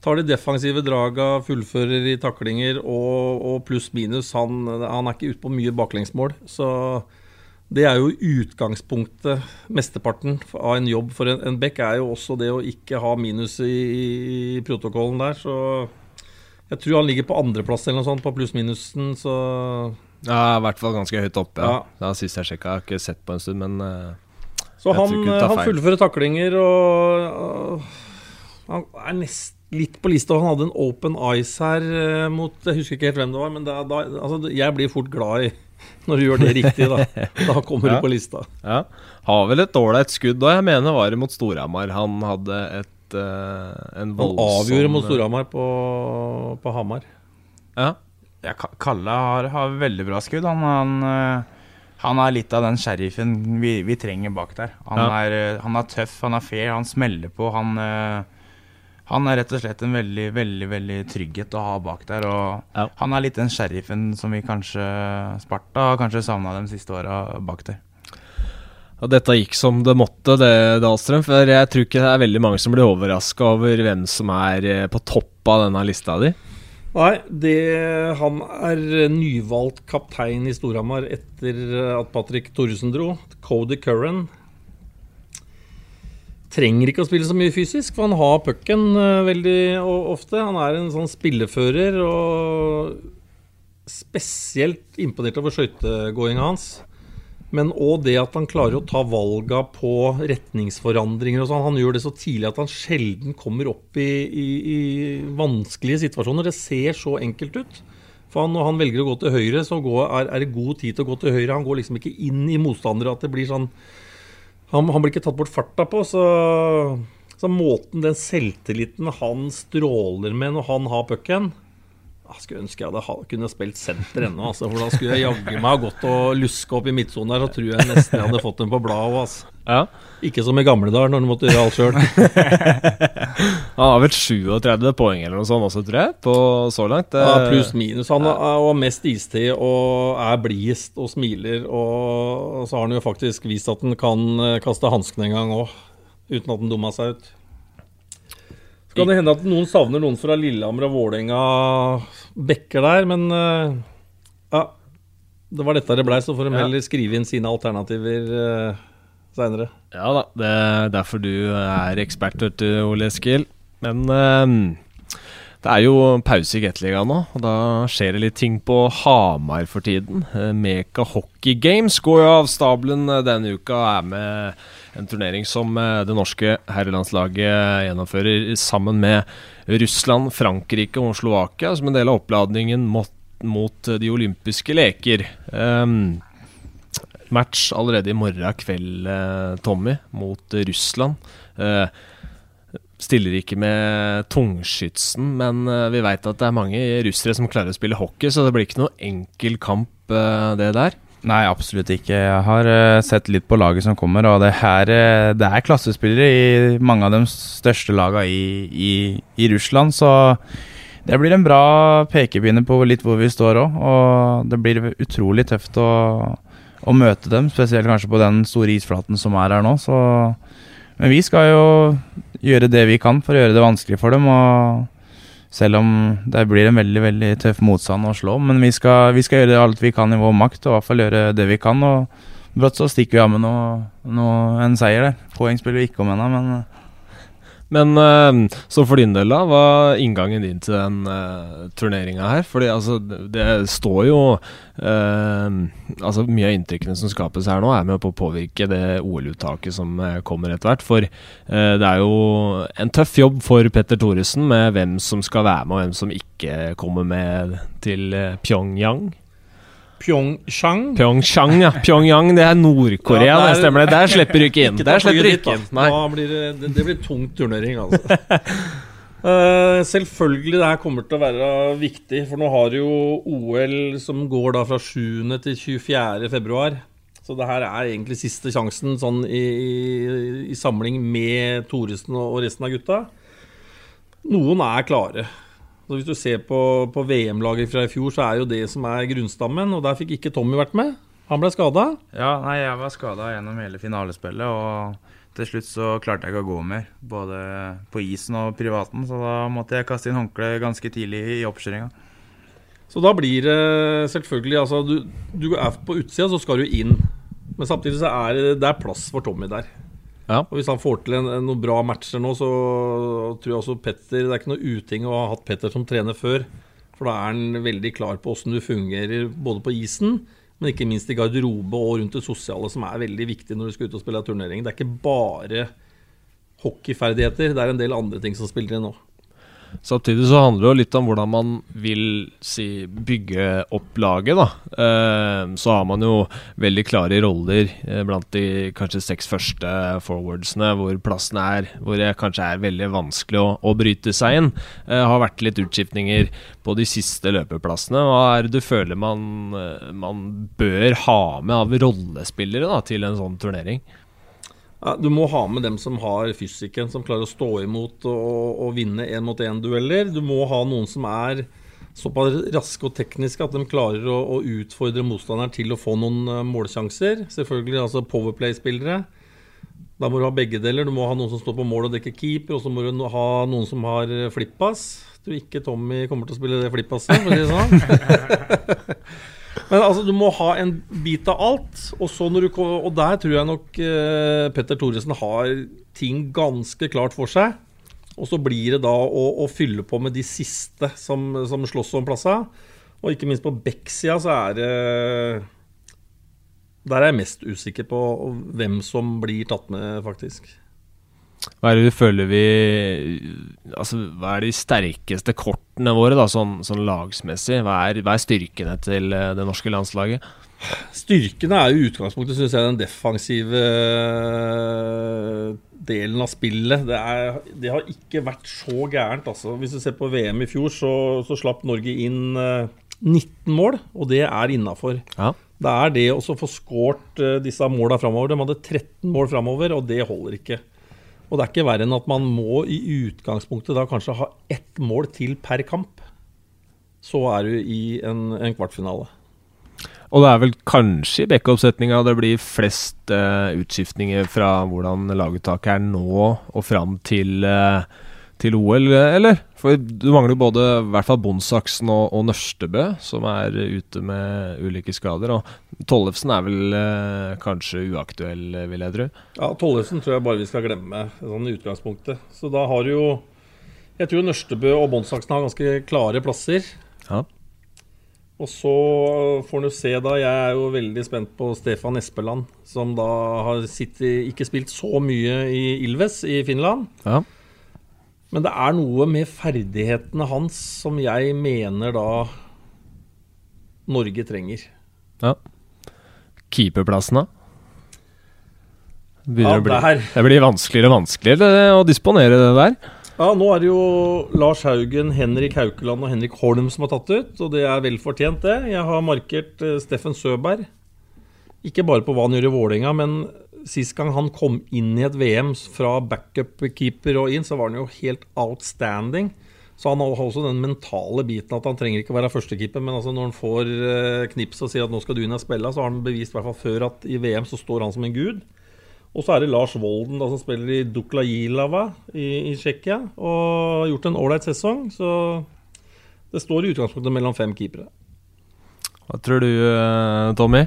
Tar de defensive draga, fullfører i taklinger og, og pluss-minus. Han, han, er ikke ute på mye baklengsmål. Så det er jo utgangspunktet, mesteparten av en jobb for en, en back, er jo også det å ikke ha minus i, i protokollen der. Så jeg tror han ligger på andreplass eller noe sånt på pluss-minusen, så Ja, i hvert fall ganske høyt oppe. Ja. ja. Sist jeg sjekka, jeg har ikke sett på en stund, men uh, Så han, han fullfører taklinger og uh, Han er nesten litt på lista. Han hadde en open eyes her uh, mot Jeg husker ikke helt hvem det var, men da, da, altså, jeg blir fort glad i når du gjør det riktig, da. Da kommer ja. du på lista. Ja. Har vel et ålreit skudd òg. Jeg mener var det mot Storhamar. Han hadde et uh, en voldsom Han avgjorde mot Storhamar på, på Hamar. Ja. ja Kalle har, har, veldig bra skudd. Han, han, uh, han, er litt av den sheriffen vi, vi trenger bak der. Han, ja. er, uh, han, er, tøff, han er fair, han smeller på. Han han er rett og slett en veldig veldig, veldig trygghet å ha bak der. Og ja. Han er litt den sheriffen som vi kanskje Sparta har kanskje savna de siste åra bak der. Og dette gikk som det måtte, det, Dahlstrøm. For jeg tror ikke det er veldig mange som blir overraska over hvem som er eh, på topp av denne lista di. Nei, det, han er nyvalgt kaptein i Storhamar etter at Patrick Thoresen dro. Cody Curran trenger ikke å spille så mye fysisk, for han har pucken uh, veldig ofte. Han er en sånn spillefører og spesielt imponert over skøytegåinga hans. Men òg det at han klarer å ta valga på retningsforandringer og sånn. Han gjør det så tidlig at han sjelden kommer opp i, i, i vanskelige situasjoner. Det ser så enkelt ut. For han, når han velger å gå til høyre, så går, er, er, det god tid til å gå til høyre. Han går liksom ikke inn i motstandere. At det blir sånn han, han blir ikke tatt bort farta på, så, så måten den selvtilliten han stråler med når han har pucken jeg skulle ønske jeg hadde kunne spilt senter ennå, altså, for da skulle jeg jaggu meg ha gått og luska opp i midtsonen der, så tror jeg nesten jeg hadde fått den på bladet òg. Altså. Ja. Ikke som i gamle dager, når du måtte gjøre alt sjøl. Han har vel 37 poeng eller noe sånt også, tror jeg, på så langt. Ja, Pluss minus. Han har mest istid og er blidest og smiler. Og så har han jo faktisk vist at han kan eh, kaste hanskene en gang òg, uten at han dumma seg ut. Så kan det hende at noen savner noen fra Lillehammer og Vålerenga bekker der, men uh, ja. Det var dette det blei, så får de heller skrive inn sine alternativer uh, seinere. Ja da, det er derfor du er ekspert, vet du, Ole Eskil. Men uh, det er jo pause i Gateligaen nå, og da skjer det litt ting på Hamar for tiden. Meka Hockey Games går jo av stabelen denne uka, og er med en turnering som eh, det norske herrelandslaget gjennomfører sammen med Russland, Frankrike og Slovakia som en del av oppladningen mot, mot de olympiske leker. Um, match allerede i morgen kveld, uh, Tommy, mot Russland. Uh, stiller ikke med tungskytsen, men vi veit at det er mange russere som klarer å spille hockey, så det blir ikke noe enkel kamp, det der. Nei, absolutt ikke. Jeg har uh, sett litt på laget som kommer, og det, her, uh, det er klassespillere i mange av de største lagene i, i, i, Russland, så det blir en bra pekepinne på litt hvor vi står òg. Og det blir utrolig tøft å, å, møte dem, spesielt kanskje på den store isflaten som er her nå. Så, men vi skal jo gjøre det vi kan for å gjøre det vanskelig for dem. og selv om det blir en veldig veldig tøff motstand å slå. Men vi skal, vi skal, gjøre alt vi kan i vår makt, og i hvert fall gjøre det vi kan. og Brått så stikker vi av med noe, noe, en seier. det. Poeng spiller vi ikke om ennå, men men uh, så for din del, da, hva er inngangen din til den uh, turneringa her? Fordi altså, det står jo uh, Altså, mye av inntrykkene som skapes her nå, er med på å påvirke det OL-uttaket som uh, kommer etter hvert. For det er jo en tøff jobb for Petter Thoresen med hvem som skal være med, og hvem som ikke kommer med til Pyongyang. Pyeongchang. Pyeongchang, ja. Pyongyang, det er Nord-Korea, ja, det stemmer det. Der slipper du ikke inn. Der slipper du ikke inn. Blir det, det, blir tung turnering, altså. uh, selvfølgelig det her kommer til å være viktig, for nå har jo OL som går da fra 7. til 24. februar. Så det her er egentlig siste sjansen sånn i, i, i samling med Thoresen og resten av gutta. Noen er klare. Så Hvis du ser på, på VM-laget fra i fjor, så er jo det som er grunnstammen. Og der fikk ikke Tommy vært med. Han ble skada. Ja, nei, jeg var skada gjennom hele finalespillet. Og til slutt så klarte jeg ikke å gå mer. Både på isen og privaten. Så da måtte jeg kaste inn håndkle ganske tidlig i oppkjøringa. Så da blir det selvfølgelig Altså, du, du er på utsida, så skal du inn. Men samtidig så er det, det er plass for Tommy der. Ja. Og Hvis han får til en, en, noen bra matcher nå, så tror jeg også Petter Det er ikke noe uting å ha hatt Petter som trener før. For da er han veldig klar på åssen du fungerer både på isen, men ikke minst i garderobe og rundt det sosiale, som er veldig viktig når du skal ut og spille turnering. Det er ikke bare hockeyferdigheter, det er en del andre ting som spiller inn nå. Samtidig så handler det jo litt om hvordan man vil si, bygge opp laget. da. Eh, så har man jo veldig klare roller eh, blant de kanskje seks første forwardsene, hvor plassen er hvor det kanskje er veldig vanskelig å, å bryte seg inn. Eh, har vært litt utskiftninger på de siste løpeplassene. Hva er det du føler man, man bør ha med av rollespillere da, til en sånn turnering? Du må ha med dem som har fysikken, som klarer å stå imot og, og vinne én mot én-dueller. Du må ha noen som er såpass raske og tekniske at de klarer å, å utfordre motstanderen til å få noen uh, målsjanser. Selvfølgelig altså Powerplay-spillere. Da må du ha begge deler. Du må ha noen som står på mål og dekker keeper, og så må du ha noen som har eh, flippass. Jeg tror ikke Tommy kommer til å spille det flippasset, for å si det sånn. Men altså, du må ha en bit av alt. Og, du, og der tror jeg nok uh, Petter Thoresen har ting ganske klart for seg. Og så blir det da å, å fylle på med de siste som, som slåss om plassa. Og ikke minst på Beck-sida så er det Der er jeg mest usikker på hvem som blir tatt med, faktisk. Hva er det du føler vi Altså, hva er de sterkeste kortene våre, da, sånn, sånn lagsmessig? Hva er, hva er styrkene til eh, det norske landslaget? Styrkene er jo i utgangspunktet, syns jeg, den defensive eh, delen av spillet. Det, er, det, har ikke vært så gærent, altså. Hvis du ser på VM i fjor, så, så slapp Norge inn 19 eh, mål, og det er innafor. Ja. Det er det å få skåret disse måla framover. De hadde 13 mål framover, og det holder ikke. Og det er ikke verre enn at man må i utgangspunktet da kanskje ha ett mål til per kamp. Så er du i en, en kvartfinale. Og det er vel kanskje i backup-setninga det blir flest uh, utskiftninger fra hvordan laguttaket er nå og fram til, uh, til OL, eller? For du mangler jo både i hvert fall Bondsaksen og, og Nørstebø, som er ute med ulike skader. Og Tollefsen er vel eh, kanskje uaktuell, vil jeg tro? Ja, Tollefsen tror jeg bare vi skal glemme, sånn i utgangspunktet. Så da har du jo Jeg tror Nørstebø og Bondsaksen har ganske klare plasser. Ja. Og så får du se, da. Jeg er jo veldig spent på Stefan Espeland, som da har sittet, ikke spilt så mye i Ilves i Finland. Ja. Men det er noe med ferdighetene hans som jeg mener da Norge trenger. ja. Keeperplassen, da? Ja, bli, det blir vanskeligere og vanskeligere å disponere det der. Ja, Nå er det jo Lars Haugen, Henrik Haukeland og Henrik Holm som har tatt ut. Og det er vel fortjent, det. Jeg har markert eh, Steffen Søberg. Ikke bare på hva han gjør i Vålerenga, men sist gang han kom inn i et VM fra backup-keeper og inn, så var han jo helt outstanding. Så han har også den mentale biten at han trenger ikke å være førstekeeper, men altså når han får eh, knips og sier at nå skal du inn og spille, så har han bevist i hvert fall før at i VM så står han som en gud. Og så er det Lars Volden da, som spiller i Dukla Jilava i, i Tsjekkia. Og har gjort en ålreit sesong. Så det står i utgangspunktet mellom fem keepere. Hva tror du, eh, Tommy?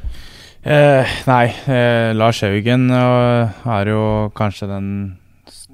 Eh, nei, eh, Lars Haugen eh, er jo kanskje den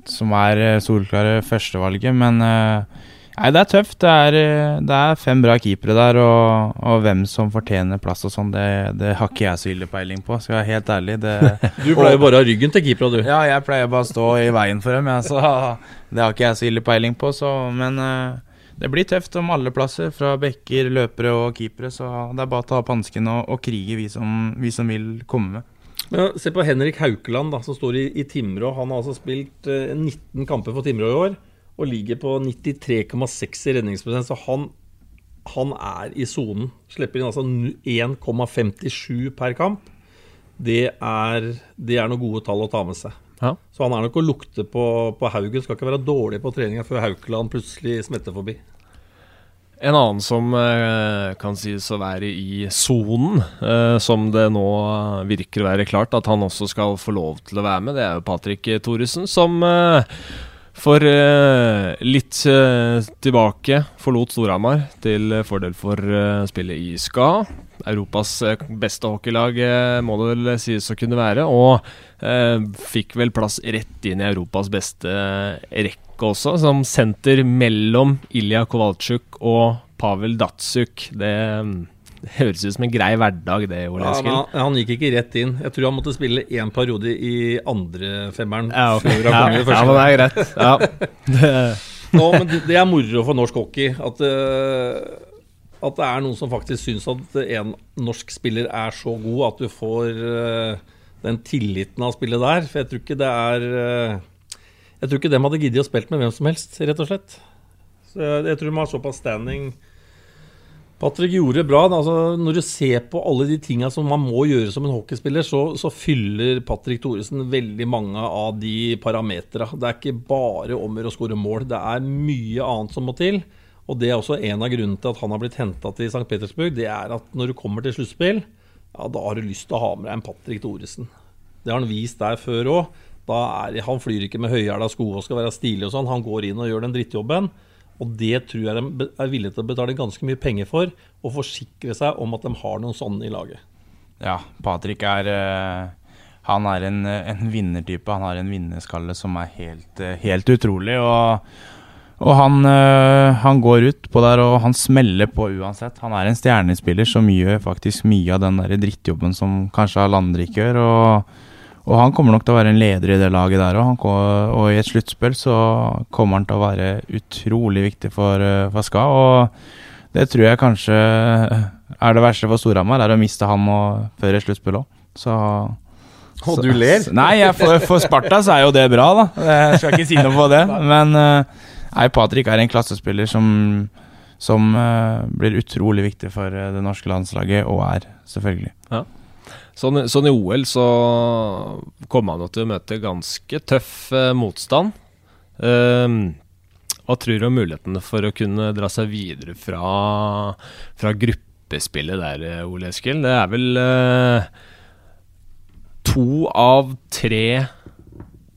som er eh, solklare førstevalget, men eh, Nei, det er tøft. Det er, eh, det er fem bra keepere der, og, og hvem som fortjener plass og sånn, det, det har ikke jeg så ille peiling på, skal jeg være helt ærlig. Det, Du pleier og, bare å ha ryggen til keepera, du. ja, jeg pleier bare å stå i veien for dem, jeg, så det har ikke jeg så ille peiling på, så Men eh, det blir tøft om alle plasser, fra bekker, løpere og keepere, så det er bare å ta opp hansken og, og krige, vi som, vi som vil komme. Men Se på Henrik Haukeland, da, som står i, i Timrå. Han har altså spilt eh, 19 kamper for Timrå i år og ligger på 93,6 i redningsprosent. Så han, han er i sonen. Slipper inn altså 1,57 per kamp. Det er, det er noen gode tall å ta med seg. Ja. Så han er nok å lukte på, på Haugen. Skal ikke være dårlig på treninga før Haukeland plutselig smetter forbi. En annen som eh, kan sies å være i sonen, eh, som det nå virker å være klart at han også skal få lov til å være med, det er jo Patrick Thoresen, som eh, for eh, litt eh, tilbake forlot Storhamar til fordel for eh, spillet i SKA. Europas eh, beste hockeylag eh, må det vel sies å kunne være, og eh, fikk vel plass rett inn i Europas beste rekke også, som senter mellom Ilja Kovaltsjuk og Pavel Datsuk. Det, det høres ut som en grei hverdag, det, Ole Ja, Eskil. han, han gikk ikke rett inn. Jeg tror han måtte spille én periode i andre femmeren. Ja, okay. før han ja, kom i ja, men det er greit. Ja. Nå, men det- er moro for norsk hockey at, eh, at det er noen som faktisk syns at en norsk spiller er så god at du får eh, den tilliten av spillet der. For jeg tror ikke det er eh, Jeg tror ikke dem hadde giddet å spille med hvem som helst, rett og slett. Så jeg, jeg tror de har såpass standing. Patrick gjorde det bra. Altså, når du ser på alle de tinga som man må gjøre som en hockeyspiller, så, så fyller Patrick Thoresen veldig mange av de parametera. Det er ikke bare om å skåre mål. Det er mye annet som må til. Og det er også en av grunnene til at han har blitt henta til St. Petersburg. Det er at når du kommer til sluttspill, ja, da har du lyst til å ha med deg en Patrick Thoresen. Det har han vist der før òg. Han flyr ikke med høyhæla sko og skal være stilig og sånn. Han går inn og gjør den drittjobben. Og det tror jeg de er villige til å betale ganske mye penger for, og forsikre seg om at de har noen sånne i laget. Ja, Patrick er eh, Han er en, en vinnertype. Han har en vinnerskalle som er helt, eh, helt utrolig. Og, og han, eh, han går ut på der, og han smeller på uansett. Han er en stjernespiller som gjør faktisk mye av den der drittjobben som kanskje alle andre ikke gjør. Og, Og han kommer nok til å være en leder i det laget der òg. Og i et sluttspill så kommer han til å være utrolig viktig for, Faska. Og det tror jeg kanskje er det verste for Storhamar, er å miste ham og, før et sluttspill òg. Så Og du ler? Nei, for, for, Sparta så er jo det bra, da. Jeg skal ikke si noe på det. Men uh, nei, Patrick er en klassespiller som, som uh, blir utrolig viktig for uh, det norske landslaget, og er, selvfølgelig. Ja. Sånn, sånn, i OL så kommer han til å møte ganske tøff motstand. Um, hva tror du om mulighetene for å kunne dra seg videre fra, fra gruppespillet der, Ole Eskil? Det er vel to av tre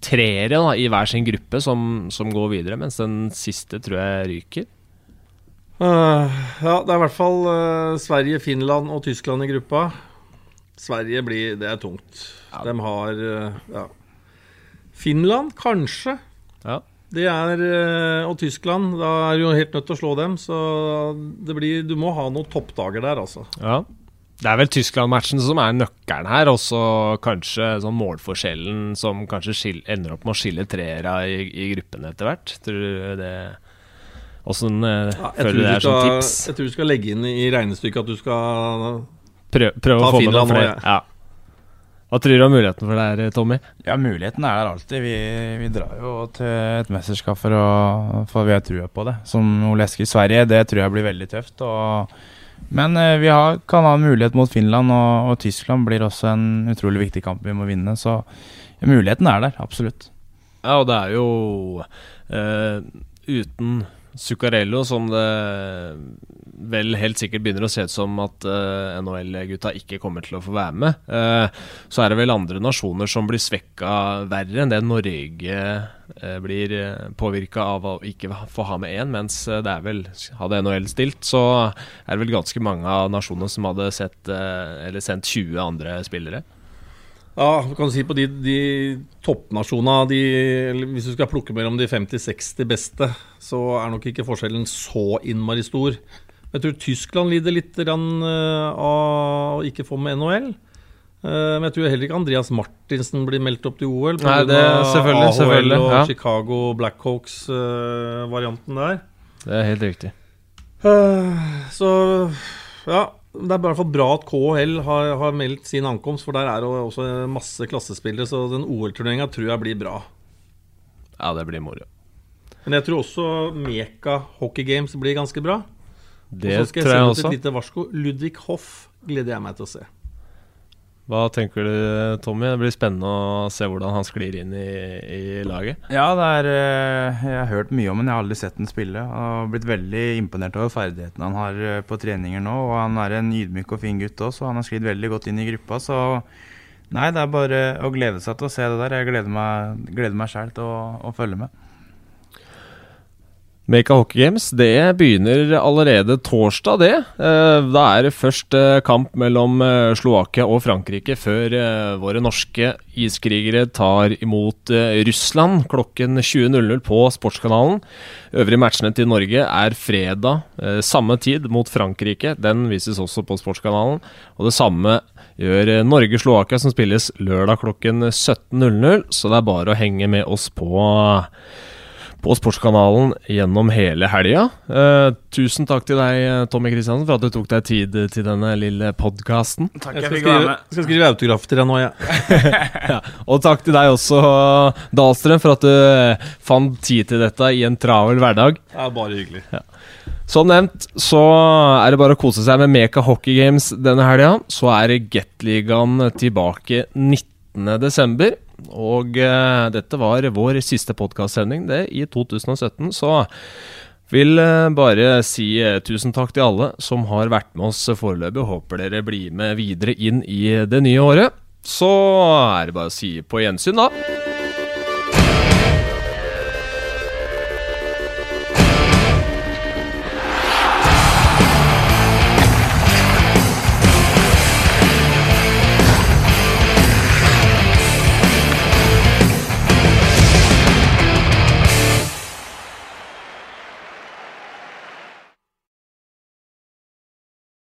treere da, i hver sin gruppe som, som, går videre, mens den siste tror jeg ryker. Uh, ja, det er i hvert fall uh, Sverige, Finland og Tyskland i gruppa. Sverige blir Det er tungt. Ja. De har uh, ja. Finland, kanskje. Ja. Det er Og Tyskland. Da er du helt nødt til å slå dem. Så det blir Du må ha noen toppdager der, altså. Ja. Det er vel Tyskland-matchen som er nøkkelen her, og så kanskje sånn målforskjellen som kanskje skil, ender opp med å skille treere i, i gruppene etter hvert. Tror du det Åssen uh, ja, føler du det er som tips? Jeg tror du skal legge inn i regnestykket at du skal prøve, prøv å få med noen flere. Ja. Hva tror du om muligheten for det her, Tommy? Ja, Muligheten er der alltid. Vi, vi drar jo til et mesterskap for, å, for vi har trua på det. Som Ole i Sverige, det tror jeg blir veldig tøft. og men eh, vi har, kan ha en mulighet mot Finland, og, og, Tyskland blir også en utrolig viktig kamp vi må vinne. Så ja, muligheten er der, absolutt. Ja, og det er jo eh, uten Zuccarello, som det vel helt sikkert begynner å se ut som at uh, NHL-gutta ikke kommer til å få være med, uh, så er det vel andre nasjoner som blir svekka verre enn det Norge uh, blir påvirka av å ikke få ha med én, mens det er vel Hadde NHL stilt, så er det vel ganske mange av nasjonene som hadde sett, eller sendt 20 andre spillere. Ja, du kan si på de, de toppnasjonene Hvis du skal plukke mellom de 50-60 beste, så er nok ikke forskjellen så innmari stor. Jeg tror Tyskland lider litt eh, av å ikke få med NHL. Eh, men jeg tror heller ikke Andreas Martinsen blir meldt opp til OL. Nei, det selvfølgelig, AHL selvfølgelig, og ja. Chicago Blackhawks-varianten der. Det er helt riktig. Så ja, det er i hvert fall bra at KHL har, har, meldt sin ankomst, for der er det også masse klassespillere. Så den OL-turneringa tror jeg blir bra. Ja, det blir moro. Men jeg tror også Meka Hockey Games blir ganske bra. Det og så skal jeg sende ut også. Et lite varsko. Ludvig Hoff gleder jeg meg til å se. Hva tenker du, Tommy? Det blir spennende å se hvordan han sklir inn i, i laget. Ja, er, eh, jeg har hørt mye om ham, jeg har aldri sett ham spille. Har blitt veldig imponert over ferdighetene han har eh, på treninger nå. Og han er en ydmyk og fin gutt også, og han har sklidd veldig godt inn i gruppa. Så nei, det er bare å glede seg til å se det der. Jeg gleder meg, gleder meg sjæl til å, å følge med. Make a Hockey Games det begynner allerede torsdag, det. Eh, da er det først eh, kamp mellom eh, Slovakia og Frankrike før våre norske iskrigere tar imot Russland klokken 20.00 på Sportskanalen. Øvrige matchene til Norge er fredag samme tid mot Frankrike. Den vises også på Sportskanalen. Og det samme gjør Norge-Slovakia, som spilles lørdag klokken 17.00. Så det er bare å henge med oss på på Sportskanalen gjennom hele helga. Uh, tusen takk til deg, eh, Tommy Kristiansen, for at du tok deg tid til denne lille podkasten. Jeg, jeg skal, skrive, skal skrive autograf til deg nå, jeg. Ja. ja. Og takk til deg også, Dahlstrøm, for at du eh, fant tid til dette i en travel hverdag. Ja, bare hyggelig. Ja. Som nevnt så er det bare å kose seg med Meka Hockey Games denne helga. Så er Gateligaen tilbake 19.12. Og uh, dette var vår siste podkastsending i 2017, så vil uh, bare si uh, tusen takk til alle som har vært med oss foreløpig. Håper dere blir med videre inn i det nye året. Så er det bare å si på gjensyn, da.